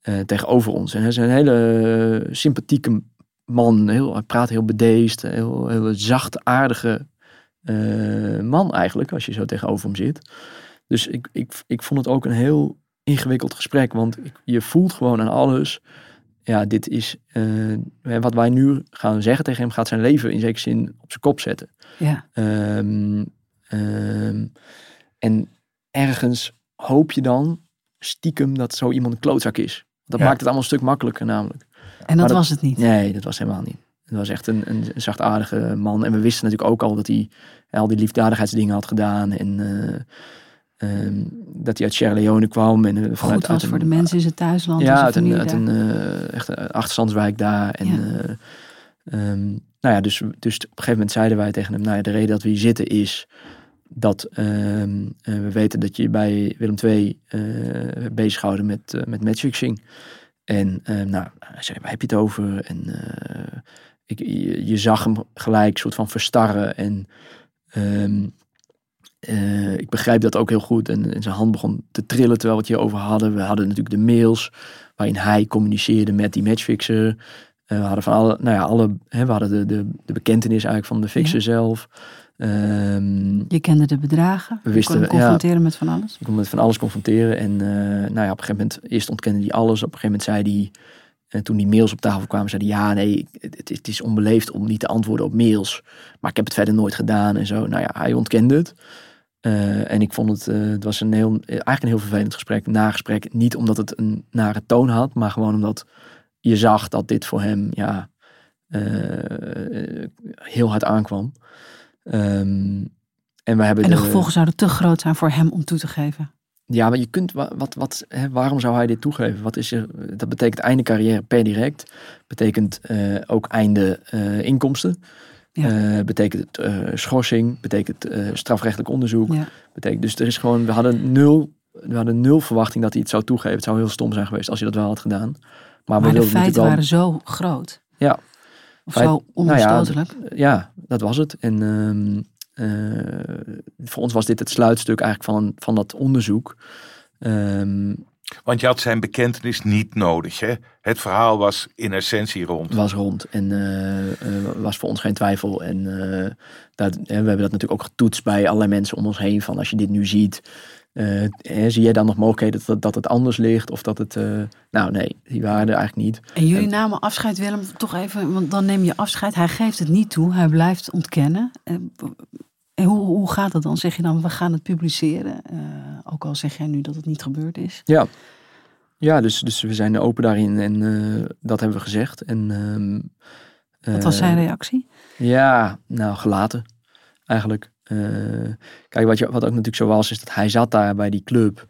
eh, tegenover ons. En hij is een hele sympathieke man. Heel, hij praat heel bedeesd, heel, heel zacht, aardige eh, man eigenlijk, als je zo tegenover hem zit. Dus ik, ik, ik vond het ook een heel ingewikkeld gesprek, want ik, je voelt gewoon aan alles ja, dit is eh, wat wij nu gaan zeggen tegen hem, gaat zijn leven in zekere zin op zijn kop zetten. Ja. Ehm, ehm, en ergens hoop je dan stiekem dat zo iemand een klootzak is. Dat Ja. maakt het allemaal een stuk makkelijker namelijk. En dat, was het niet. Nee, dat was helemaal niet. Het was echt een, een, zachtaardige man. En we wisten natuurlijk ook al dat hij al die liefdadigheidsdingen had gedaan. En eh, ehm, dat hij uit Sierra Leone kwam. En, eh, vanuit, Goed was uit een- voor de mensen in zijn thuisland. ja, uit een, uit een eh, echt een achterstandswijk daar. En, Ja. eh, ehm, nou ja, dus, dus op een gegeven moment zeiden wij tegen hem, nou ja, de reden dat we hier zitten is dat ehm, eh, we weten dat je bij Willem II eh bezighouden met, eh, met matchfixing. En eh, nou, hij zei, waar heb je het over? En eh, ik, je, je zag hem gelijk soort van verstarren. En ehm, eh, ik begrijp dat ook heel goed. En, en zijn hand begon te trillen terwijl we het hier over hadden. We hadden natuurlijk de mails waarin hij communiceerde met die matchfixer. We hadden van alle, nou ja, alle, hè, we hadden de, de, de bekentenis eigenlijk van de fixer Ja. zelf. Ehm, Je kende de bedragen. We wisten- je kon hem ja. confronteren met van alles. ik kon met van alles confronteren. En eh, nou ja, op een gegeven moment, eerst ontkende hij alles. Op een gegeven moment zei hij, en toen die mails op tafel kwamen, zei hij, ja, nee, het, het is onbeleefd om niet te antwoorden op mails. Maar ik heb het verder nooit gedaan en zo. Nou ja, hij ontkende het. Eh, en ik vond het, eh, het was een heel, eigenlijk een heel vervelend gesprek, nagesprek. Niet omdat het een nare toon had, maar gewoon omdat je zag dat dit voor hem, ja, eh, heel hard aankwam. Ehm, en we hebben En de de- gevolgen zouden te groot zijn voor hem om toe te geven. ja, maar je kunt, wa- wat, wat, hè, waarom zou hij dit toegeven? Wat is er, dat betekent einde carrière per direct. Betekent eh, ook einde eh, inkomsten. Ja. Eh, betekent schorsing. Betekent strafrechtelijk onderzoek. Ja. Betekent, dus er is gewoon, we hadden, nul, we hadden nul verwachting dat hij het zou toegeven. Het zou heel stom zijn geweest als hij dat wel had gedaan. Maar, we Maar de feiten wel, waren zo groot. Ja. Of Feit- zo nou ja, onomstotelijk. ja, dat was het. En ehm, eh, voor ons was dit het sluitstuk eigenlijk van, van dat onderzoek. Ehm, Want je had zijn bekentenis niet nodig. Hè? Het verhaal was in essentie rond. was rond en eh, eh, was voor ons geen twijfel. En eh, dat, we hebben dat natuurlijk ook getoetst bij allerlei mensen om ons heen. Van als je dit nu ziet, eh, zie jij dan nog mogelijkheden dat, dat het anders ligt? Of dat het, eh, nou nee, die waren er eigenlijk niet. En jullie en- namen afscheid, Willem, toch even, want dan neem je afscheid. Hij geeft het niet toe, hij blijft ontkennen. Eh, En hoe, hoe gaat dat dan? Zeg je dan, we gaan het publiceren? Ook al zeg jij nu dat het niet gebeurd is. Ja, ja dus, dus we zijn open daarin en dat hebben we gezegd. En, ehm, Wat was zijn reactie? Ja, nou, gelaten eigenlijk. Eh, kijk, wat, je, wat ook natuurlijk zo was, is dat hij zat daar bij die club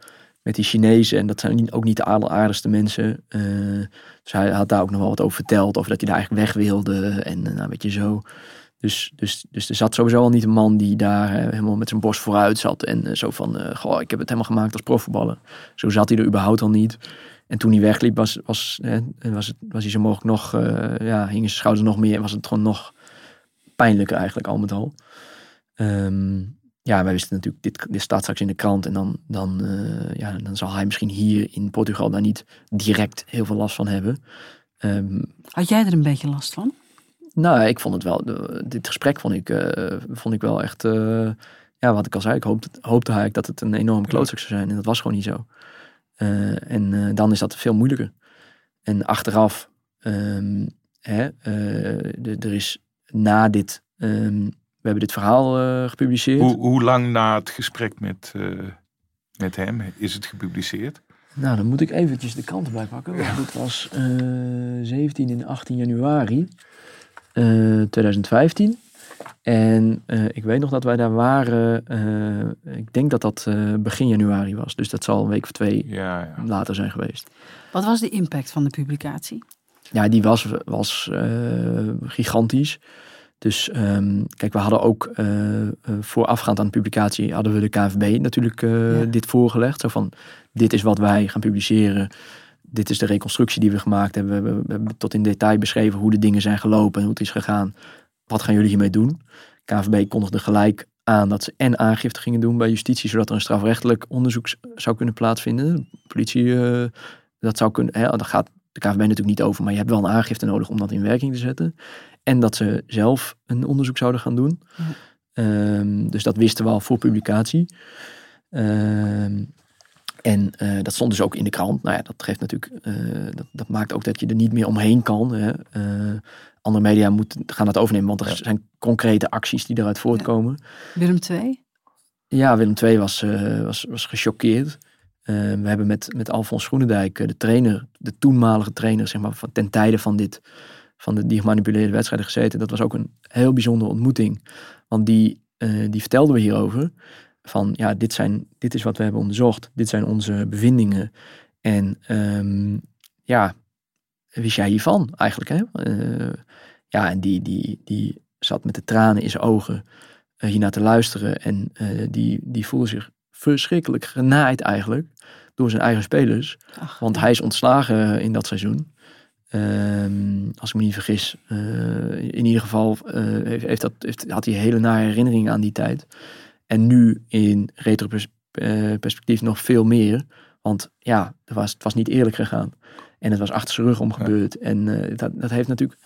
met die Chinezen. En dat zijn ook niet de alleraardigste mensen. Eh, dus hij had daar ook nog wel wat over verteld. Over dat hij daar eigenlijk weg wilde. En eh, nou, weet je zo. Dus, dus, dus er zat sowieso al niet een man die daar helemaal met zijn borst vooruit zat. En zo van, goh, ik heb het helemaal gemaakt als profvoetballer. Zo zat hij er überhaupt al niet. En toen hij wegliep, was, was, eh, was, het, was hij zo mogelijk nog, ja, hingen zijn schouders nog meer. En was het gewoon nog pijnlijker eigenlijk al met al. Ehm, ja, wij wisten natuurlijk, dit, dit staat straks in de krant. En dan, dan, eh, ja, dan zal hij misschien hier in Portugal daar niet direct heel veel last van hebben. Ehm, Had jij er een beetje last van? nou, ik vond het wel, dit gesprek vond ik, eh, vond ik wel echt, eh, ja, wat ik al zei, ik hoopte, hoopte eigenlijk dat het een enorm klootzak zou zijn. En dat was gewoon niet zo. En dan is dat veel moeilijker. En achteraf, ehm, hè, er is na dit, hebben dit verhaal eh, gepubliceerd. Hoe, hoe lang na het gesprek met, eh, met hem is het gepubliceerd? Nou, dan moet ik eventjes de kant erbij pakken. Want dit was eh 17 en 18 januari eh, 2015. En eh, ik weet nog dat wij daar waren. eh, ik denk dat dat eh, begin januari was. Dus dat zal een week of twee Ja, ja. later zijn geweest. Wat was de impact van de publicatie? Ja, die was, was eh, gigantisch. Dus ehm, kijk, we hadden ook eh, eh, voorafgaand aan de publicatie hadden we de KNVB natuurlijk eh, Ja. dit voorgelegd. Zo van, dit is wat wij gaan publiceren. Dit is de reconstructie die we gemaakt hebben. We, we hebben tot in detail beschreven hoe de dingen zijn gelopen en hoe het is gegaan. Wat gaan jullie hiermee doen? KNVB kondigde gelijk aan dat ze en aangifte gingen doen bij justitie, zodat er een strafrechtelijk onderzoek zou kunnen plaatsvinden. De politie, dat zou kunnen, hè, daar gaat de KNVB natuurlijk niet over, maar je hebt wel een aangifte nodig om dat in werking te zetten. En dat ze zelf een onderzoek zouden gaan doen. Ja. Ehm, dus dat wisten we al voor publicatie. Ehm, en eh, dat stond dus ook in de krant. Nou ja, dat geeft natuurlijk, eh, dat, dat maakt ook dat je er niet meer omheen kan. Hè. Eh, andere media moeten, gaan dat overnemen, want er zijn concrete acties die eruit voortkomen. Willem II? Ja, Willem II was, was, was gechoqueerd. Eh, we hebben met, met Alfons Groenendijk, de trainer, de toenmalige trainer, zeg maar, van, ten tijde van, dit, van de, die gemanipuleerde wedstrijden gezeten. Dat was ook een heel bijzondere ontmoeting. Want die, eh, die vertelden we hierover. Van ja, dit, zijn, dit is wat we hebben onderzocht. Dit zijn onze bevindingen. En ehm, ja, wist jij hiervan eigenlijk? Hè? Eh, ja, en die, die, die zat met de tranen in zijn ogen eh, hiernaar te luisteren. En die, die voelde zich verschrikkelijk genaaid eigenlijk door zijn eigen spelers. Ach, Want hij is ontslagen in dat seizoen. Ehm, als ik me niet vergis. Eh, in ieder geval eh, heeft, heeft dat, heeft, had hij hele nare herinneringen aan die tijd. En nu in retro-perspectief nog veel meer. Want ja, het was, het was niet eerlijk gegaan. En het was achter zijn rug om gebeurd. En eh, dat, dat heeft natuurlijk...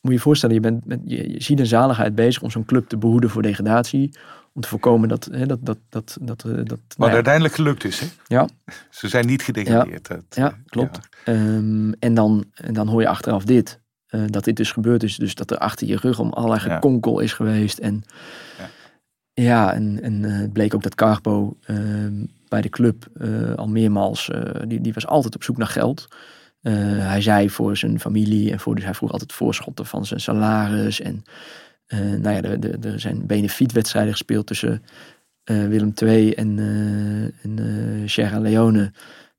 Moet je je voorstellen, je, bent met, je, je ziet een zaligheid bezig om zo'n club te behoeden voor degradatie. Om te voorkomen dat... Hè, dat, dat, dat, dat, eh, dat Wat nou ja, uiteindelijk gelukt is, hè? Ja. Ze zijn niet gedegradeerd. Dat, Ja, eh, klopt. Ehm, en, dan, en dan hoor je achteraf dit. eh, dat dit dus gebeurd is. Dus dat er achter je rug om allerlei gekonkel is geweest. En Ja. ja, en, en het bleek ook dat Carbo ehm, bij de club al meermaals... die, die was altijd op zoek naar geld. Hij zei voor zijn familie en voor, dus hij vroeg altijd voorschotten van zijn salaris. En nou ja, er, zijn benefietwedstrijden gespeeld tussen eh, Willem II en, eh en eh, Sierra Leone.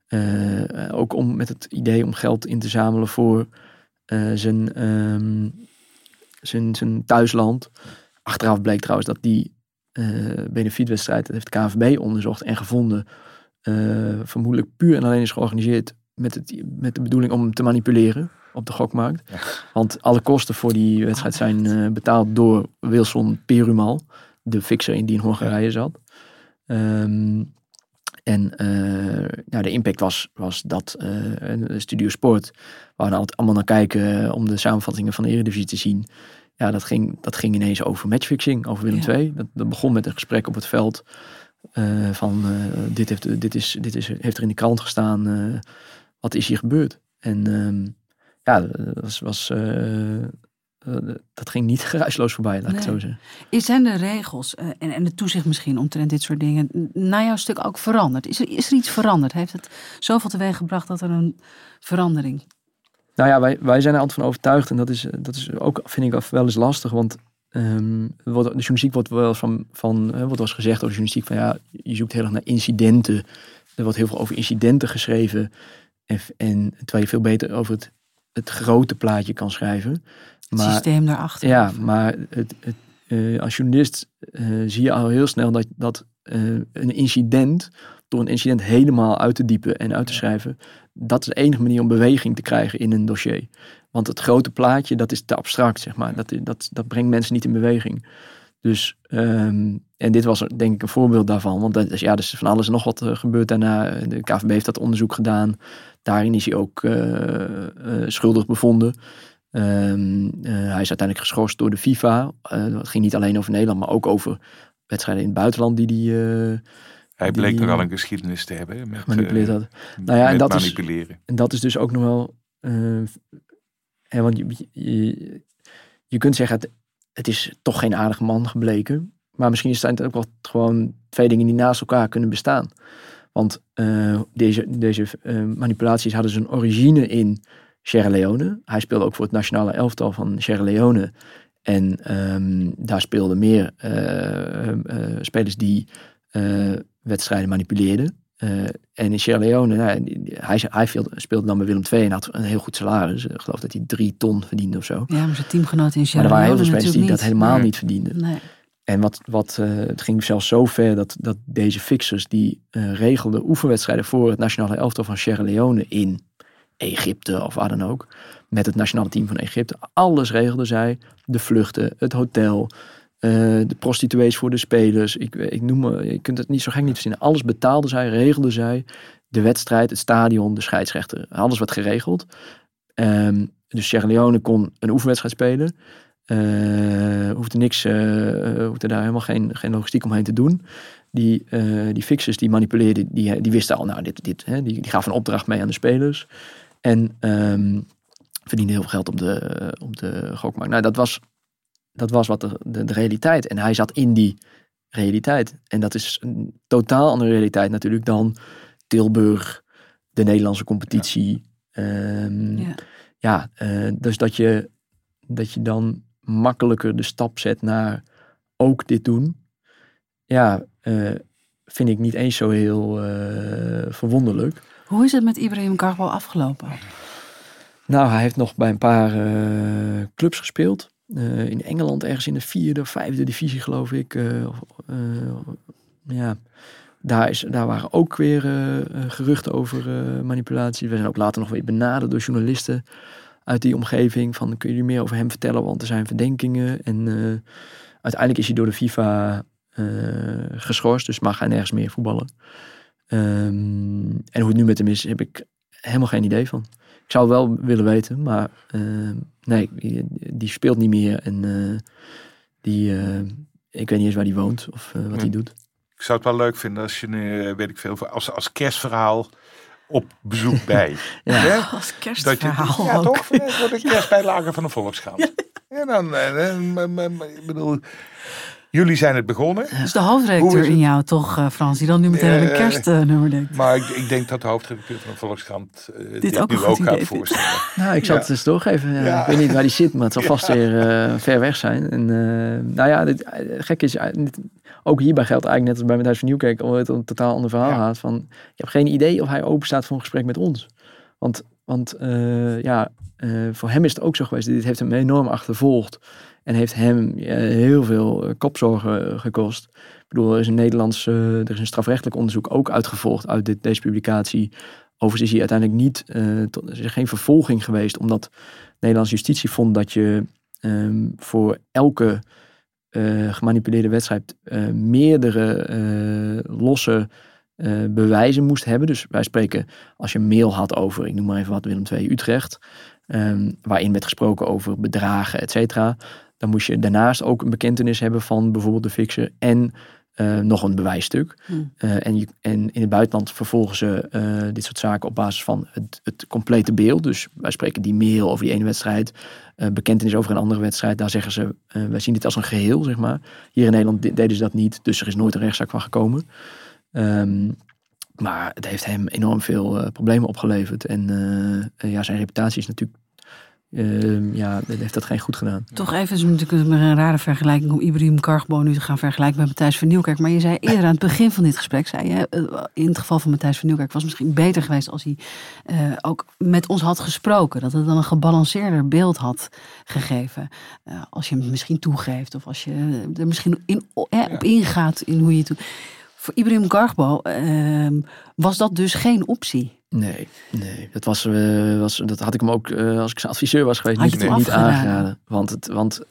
Eh, ook om met het idee om geld in te zamelen voor eh, zijn, ehm, zijn, zijn thuisland. Achteraf bleek trouwens dat die eh benefietwedstrijd, dat heeft de KNVB onderzocht en gevonden, eh, vermoedelijk puur en alleen is georganiseerd met, het, met de bedoeling om hem te manipuleren op de gokmarkt. Want alle kosten voor die wedstrijd zijn eh, betaald door Wilson Perumal, de fixer in die in Hongarije zat. Ehm, en eh, nou, de impact was, was dat de Studio Sport, waar we altijd allemaal naar kijken om de samenvattingen van de Eredivisie te zien. Ja, dat ging, dat ging ineens over matchfixing, over Willem Ja. II. Dat, dat begon met een gesprek op het veld van dit, heeft, dit, is, dit is, heeft er in de krant gestaan, wat is hier gebeurd? En ehm, ja, dat was, was, eh, eh, dat ging niet geruisloos voorbij, laat ik het zo zeggen. Is- Zijn de regels eh, en, en de toezicht misschien omtrent dit soort dingen na jouw stuk ook veranderd? Is er, is er iets veranderd? Heeft het zoveel teweeg gebracht dat er een verandering... Nou ja, wij, wij zijn er altijd van overtuigd. En dat is, dat is ook, vind ik, wel eens lastig. Want wordt- de journalistiek wordt wel van, van wel eens gezegd over de journalistiek van ja, je zoekt heel erg naar incidenten. Er wordt heel veel over incidenten geschreven. En, en terwijl je veel beter over het, het grote plaatje kan schrijven. Het systeem daarachter? Ja, maar het, het, eh, als journalist eh, zie je al heel snel dat, dat eh, een incident, door een incident helemaal uit te diepen en uit te schrijven, dat is de enige manier om beweging te krijgen in een dossier. Want het grote plaatje, dat is te abstract, zeg maar. Dat, dat, dat brengt mensen niet in beweging. Dus, ehm, en dit was denk ik een voorbeeld daarvan. Want dat is, ja, er is van alles en nog wat uh, gebeurd daarna. De KVB heeft dat onderzoek gedaan. Daarin is hij ook schuldig bevonden. Ehm, hij is uiteindelijk geschorst door de FIFA. het ging niet alleen over Nederland, maar ook over wedstrijden in het buitenland die die hij bleek toch al een geschiedenis te hebben. Met, had. Nou ja, en dat manipuleren. Is, en dat is dus ook nog wel. Hè, want je, je, je, kunt zeggen, het, het is toch geen aardige man gebleken. Maar misschien zijn het ook wel gewoon twee dingen die naast elkaar kunnen bestaan. Want uh, deze, deze uh, manipulaties hadden zijn origine in Sierra Leone. Hij speelde ook voor het nationale elftal van Sierra Leone. En um, daar speelden meer spelers die wedstrijden manipuleerde. Uh, en in Sierra Leone, nou, hij, hij speelde dan bij Willem II en had een heel goed salaris. Ik geloof dat hij drie ton verdiende of zo. Ja, maar zijn teamgenoten in Sierra Leone. Maar er waren heel veel spelers die dat helemaal niet verdienden. Nee. En wat, wat, uh, het ging zelfs zo ver dat, dat deze fixers die uh, regelden oefenwedstrijden voor het nationale elftal van Sierra Leone in Egypte of waar dan ook. Met het nationale team van Egypte. Alles regelden zij. De vluchten, het hotel, uh, de prostituees voor de spelers. Ik, ik noem me, je kunt het niet zo gek niet verzinnen. Alles betaalde zij, regelde zij. De wedstrijd, het stadion, de scheidsrechter. Alles werd geregeld. Um, dus Sierra Leone kon een oefenwedstrijd spelen. Hoefde niks, hoefde daar helemaal geen, geen logistiek omheen te doen. Die, uh, die fixers die manipuleerden, die, die wisten al, nou, dit, dit, hè, die, die gaven een opdracht mee aan de spelers. En um, verdienden heel veel geld op de, op de gokmarkt. Nou, dat was dat was wat de, de, de, realiteit. En hij zat in die realiteit. En dat is een totaal andere realiteit natuurlijk dan Tilburg, de Nederlandse competitie. Ja, ehm, ja. ja uh, dus dat je, dat je dan makkelijker de stap zet naar ook dit doen. Ja, uh, vind ik niet eens zo heel uh, verwonderlijk. Hoe is het met Ibrahim Karbo afgelopen? Nou, hij heeft nog bij een paar clubs gespeeld. Uh, in Engeland ergens in de vierde of vijfde divisie geloof ik. Uh, uh, ja, daar, is, daar waren ook weer geruchten over manipulatie. We zijn ook later nog weer benaderd door journalisten uit die omgeving. Van kun je meer over hem vertellen, want er zijn verdenkingen. En uiteindelijk is hij door de FIFA geschorst, dus mag hij nergens meer voetballen. Um, en hoe het nu met hem is, heb ik helemaal geen idee van. Ik zou wel willen weten, maar uh, nee, die speelt niet meer. En uh, die, uh, ik weet niet eens waar die woont of wat hij doet. Ik zou het wel leuk vinden als je nu, weet ik veel, als, als kerstverhaal op bezoek bij. ja, ja? als kerstverhaal dat je, Ja, toch? Voor de kerstbijlage van de Volkskrant. Ja, dan, ik bedoel, Jullie zijn het begonnen. Dus de hoofdredacteur in jou toch, uh, Frans, die dan nu meteen aan een kerstnummer denkt. Maar ik, ik, denk dat de hoofdredacteur van de Volkskrant uh, dit, ook nu ook gaat voorstellen. nou, ik zal het eens doorgeven. Ja. Ik weet niet waar die zit, maar het zal vast weer uh, ver weg zijn. En, nou ja, dit, gek is, ook hierbij geldt eigenlijk net als bij Matthijs van Nieuwkerk, omdat het een totaal ander verhaal gaat. Van, je hebt geen idee of hij open staat voor een gesprek met ons. Want, want ja, voor hem is het ook zo geweest. Dit heeft hem enorm achtervolgd. En heeft hem heel veel eh, kopzorgen gekost. Ik bedoel, er is een Nederlands, er is een strafrechtelijk onderzoek ook uitgevolgd uit dit, deze publicatie. Overigens is hij uiteindelijk niet, uh, tot, er is geen vervolging geweest, omdat de Nederlandse justitie vond dat je um, voor elke gemanipuleerde wedstrijd meerdere losse bewijzen moest hebben. Dus wij spreken, als je mail had over, ik noem maar even wat, Willem II Utrecht, um, waarin werd gesproken over bedragen, et cetera dan moest je daarnaast ook een bekentenis hebben van bijvoorbeeld de fixer en uh, nog een bewijsstuk. Hmm. Uh, en, je, en in het buitenland vervolgen ze uh, dit soort zaken op basis van het, het, complete beeld. Dus wij spreken die mail over die ene wedstrijd, bekentenis over een andere wedstrijd. Daar zeggen ze, wij zien dit als een geheel, zeg maar. Hier in Nederland deden ze dat niet, dus er is nooit een rechtszaak van gekomen. Um, maar het heeft hem enorm veel problemen opgeleverd. En ja, zijn reputatie is natuurlijk Uh, ja, heeft dat geen goed gedaan. Toch even, is natuurlijk een rare vergelijking om Ibrahim Kargbo nu te gaan vergelijken met Matthijs van Nieuwkerk. Maar je zei eerder aan het begin van dit gesprek, zei je, eh, in het geval van Matthijs van Nieuwkerk was het misschien beter geweest als hij uh, ook met ons had gesproken. Dat het dan een gebalanceerder beeld had gegeven. Uh, als je hem misschien toegeeft of als je er misschien in, op ingaat in hoe je het doet. Voor Ibrahim Kargbo ehm, was dat dus geen optie. Nee, nee. Dat, was, uh, was, dat had ik hem ook, uh, als ik zijn adviseur was geweest, niet, niet aangeraden. Want, het, want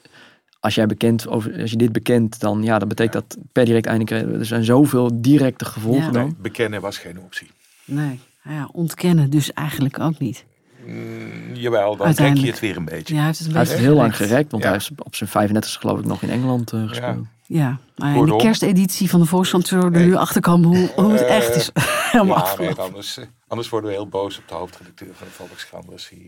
als, jij bekend over, als je dit bekent, dan ja, dat betekent dat per direct einde krijgen. Er zijn zoveel directe gevolgen Ja. dan. Nee, bekennen was geen optie. Nee, nou ja, ontkennen dus eigenlijk ook niet. Mm, jawel, dan trek je het weer een beetje. Ja, hij heeft het een Hij heeft het heel lang gerekt. want Ja. hij heeft op zijn 35 geloof ik nog in Engeland eh, gespeeld. Ja, ja, in de kersteditie van de Volkskrant zullen we er Nee. nu achter komen hoe, hoe het Eh, echt is helemaal Ja, nee, anders, eh, anders worden we heel boos op de hoofdredacteur van de Volkskrant. eh,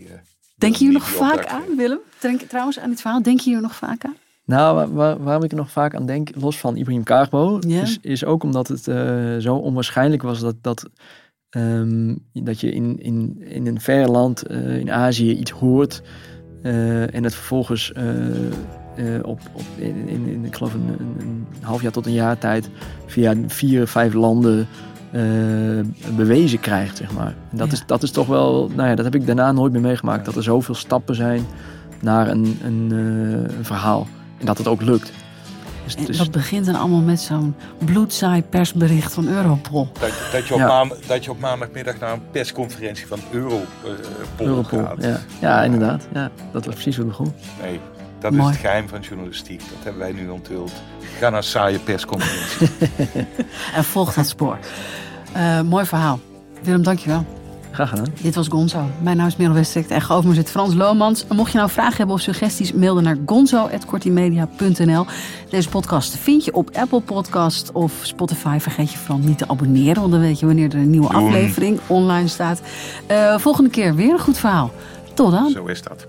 Denk je hier nog vaak opdracht aan. Willem? Denk, trouwens, aan dit verhaal, denk je hier nog vaak aan? Nou, waar- waar- waarom ik er nog vaak aan denk, los van Ibrahim Kaagbo, is, is ook omdat het eh, zo onwaarschijnlijk was dat, dat, ehm, dat je in, in, in een ver land eh, in Azië iets hoort eh, en het vervolgens eh, op, op in, in, in, ik geloof een, een, een half jaar tot een jaar tijd via vier, vijf landen eh, bewezen krijgt, zeg maar. En dat, Ja. is, dat is toch wel, nou ja, dat heb ik daarna nooit meer meegemaakt, dat er zoveel stappen zijn naar een, een, eh, een verhaal. En dat het ook lukt. Dus, En dus- dat begint dan allemaal met zo'n bloedzaai persbericht van Europol. Dat, dat, je op Ja. dat je op maandagmiddag naar een persconferentie van Europol Europol, gaat. ja. ja, inderdaad. Ja, dat was precies hoe het begon. Nee, dat Mooi. is het geheim van journalistiek. Dat hebben wij nu onthuld. Ga naar saaie persconferentie. En volg dat spoor. Eh, mooi verhaal. Willem, dankjewel. Graag gedaan. Dit was Gonzo. Mijn naam is Merel Westrik. En tegenover me zit Frans Lomans. En mocht je nou vragen hebben of suggesties, mail dan naar gonzo.kortimedia.nl. Deze podcast vind je op Apple Podcast of Spotify. Vergeet je vooral niet te abonneren, want dan weet je wanneer er een nieuwe Doen. aflevering online staat. Eh, volgende keer weer een goed verhaal. Tot dan. Zo is dat.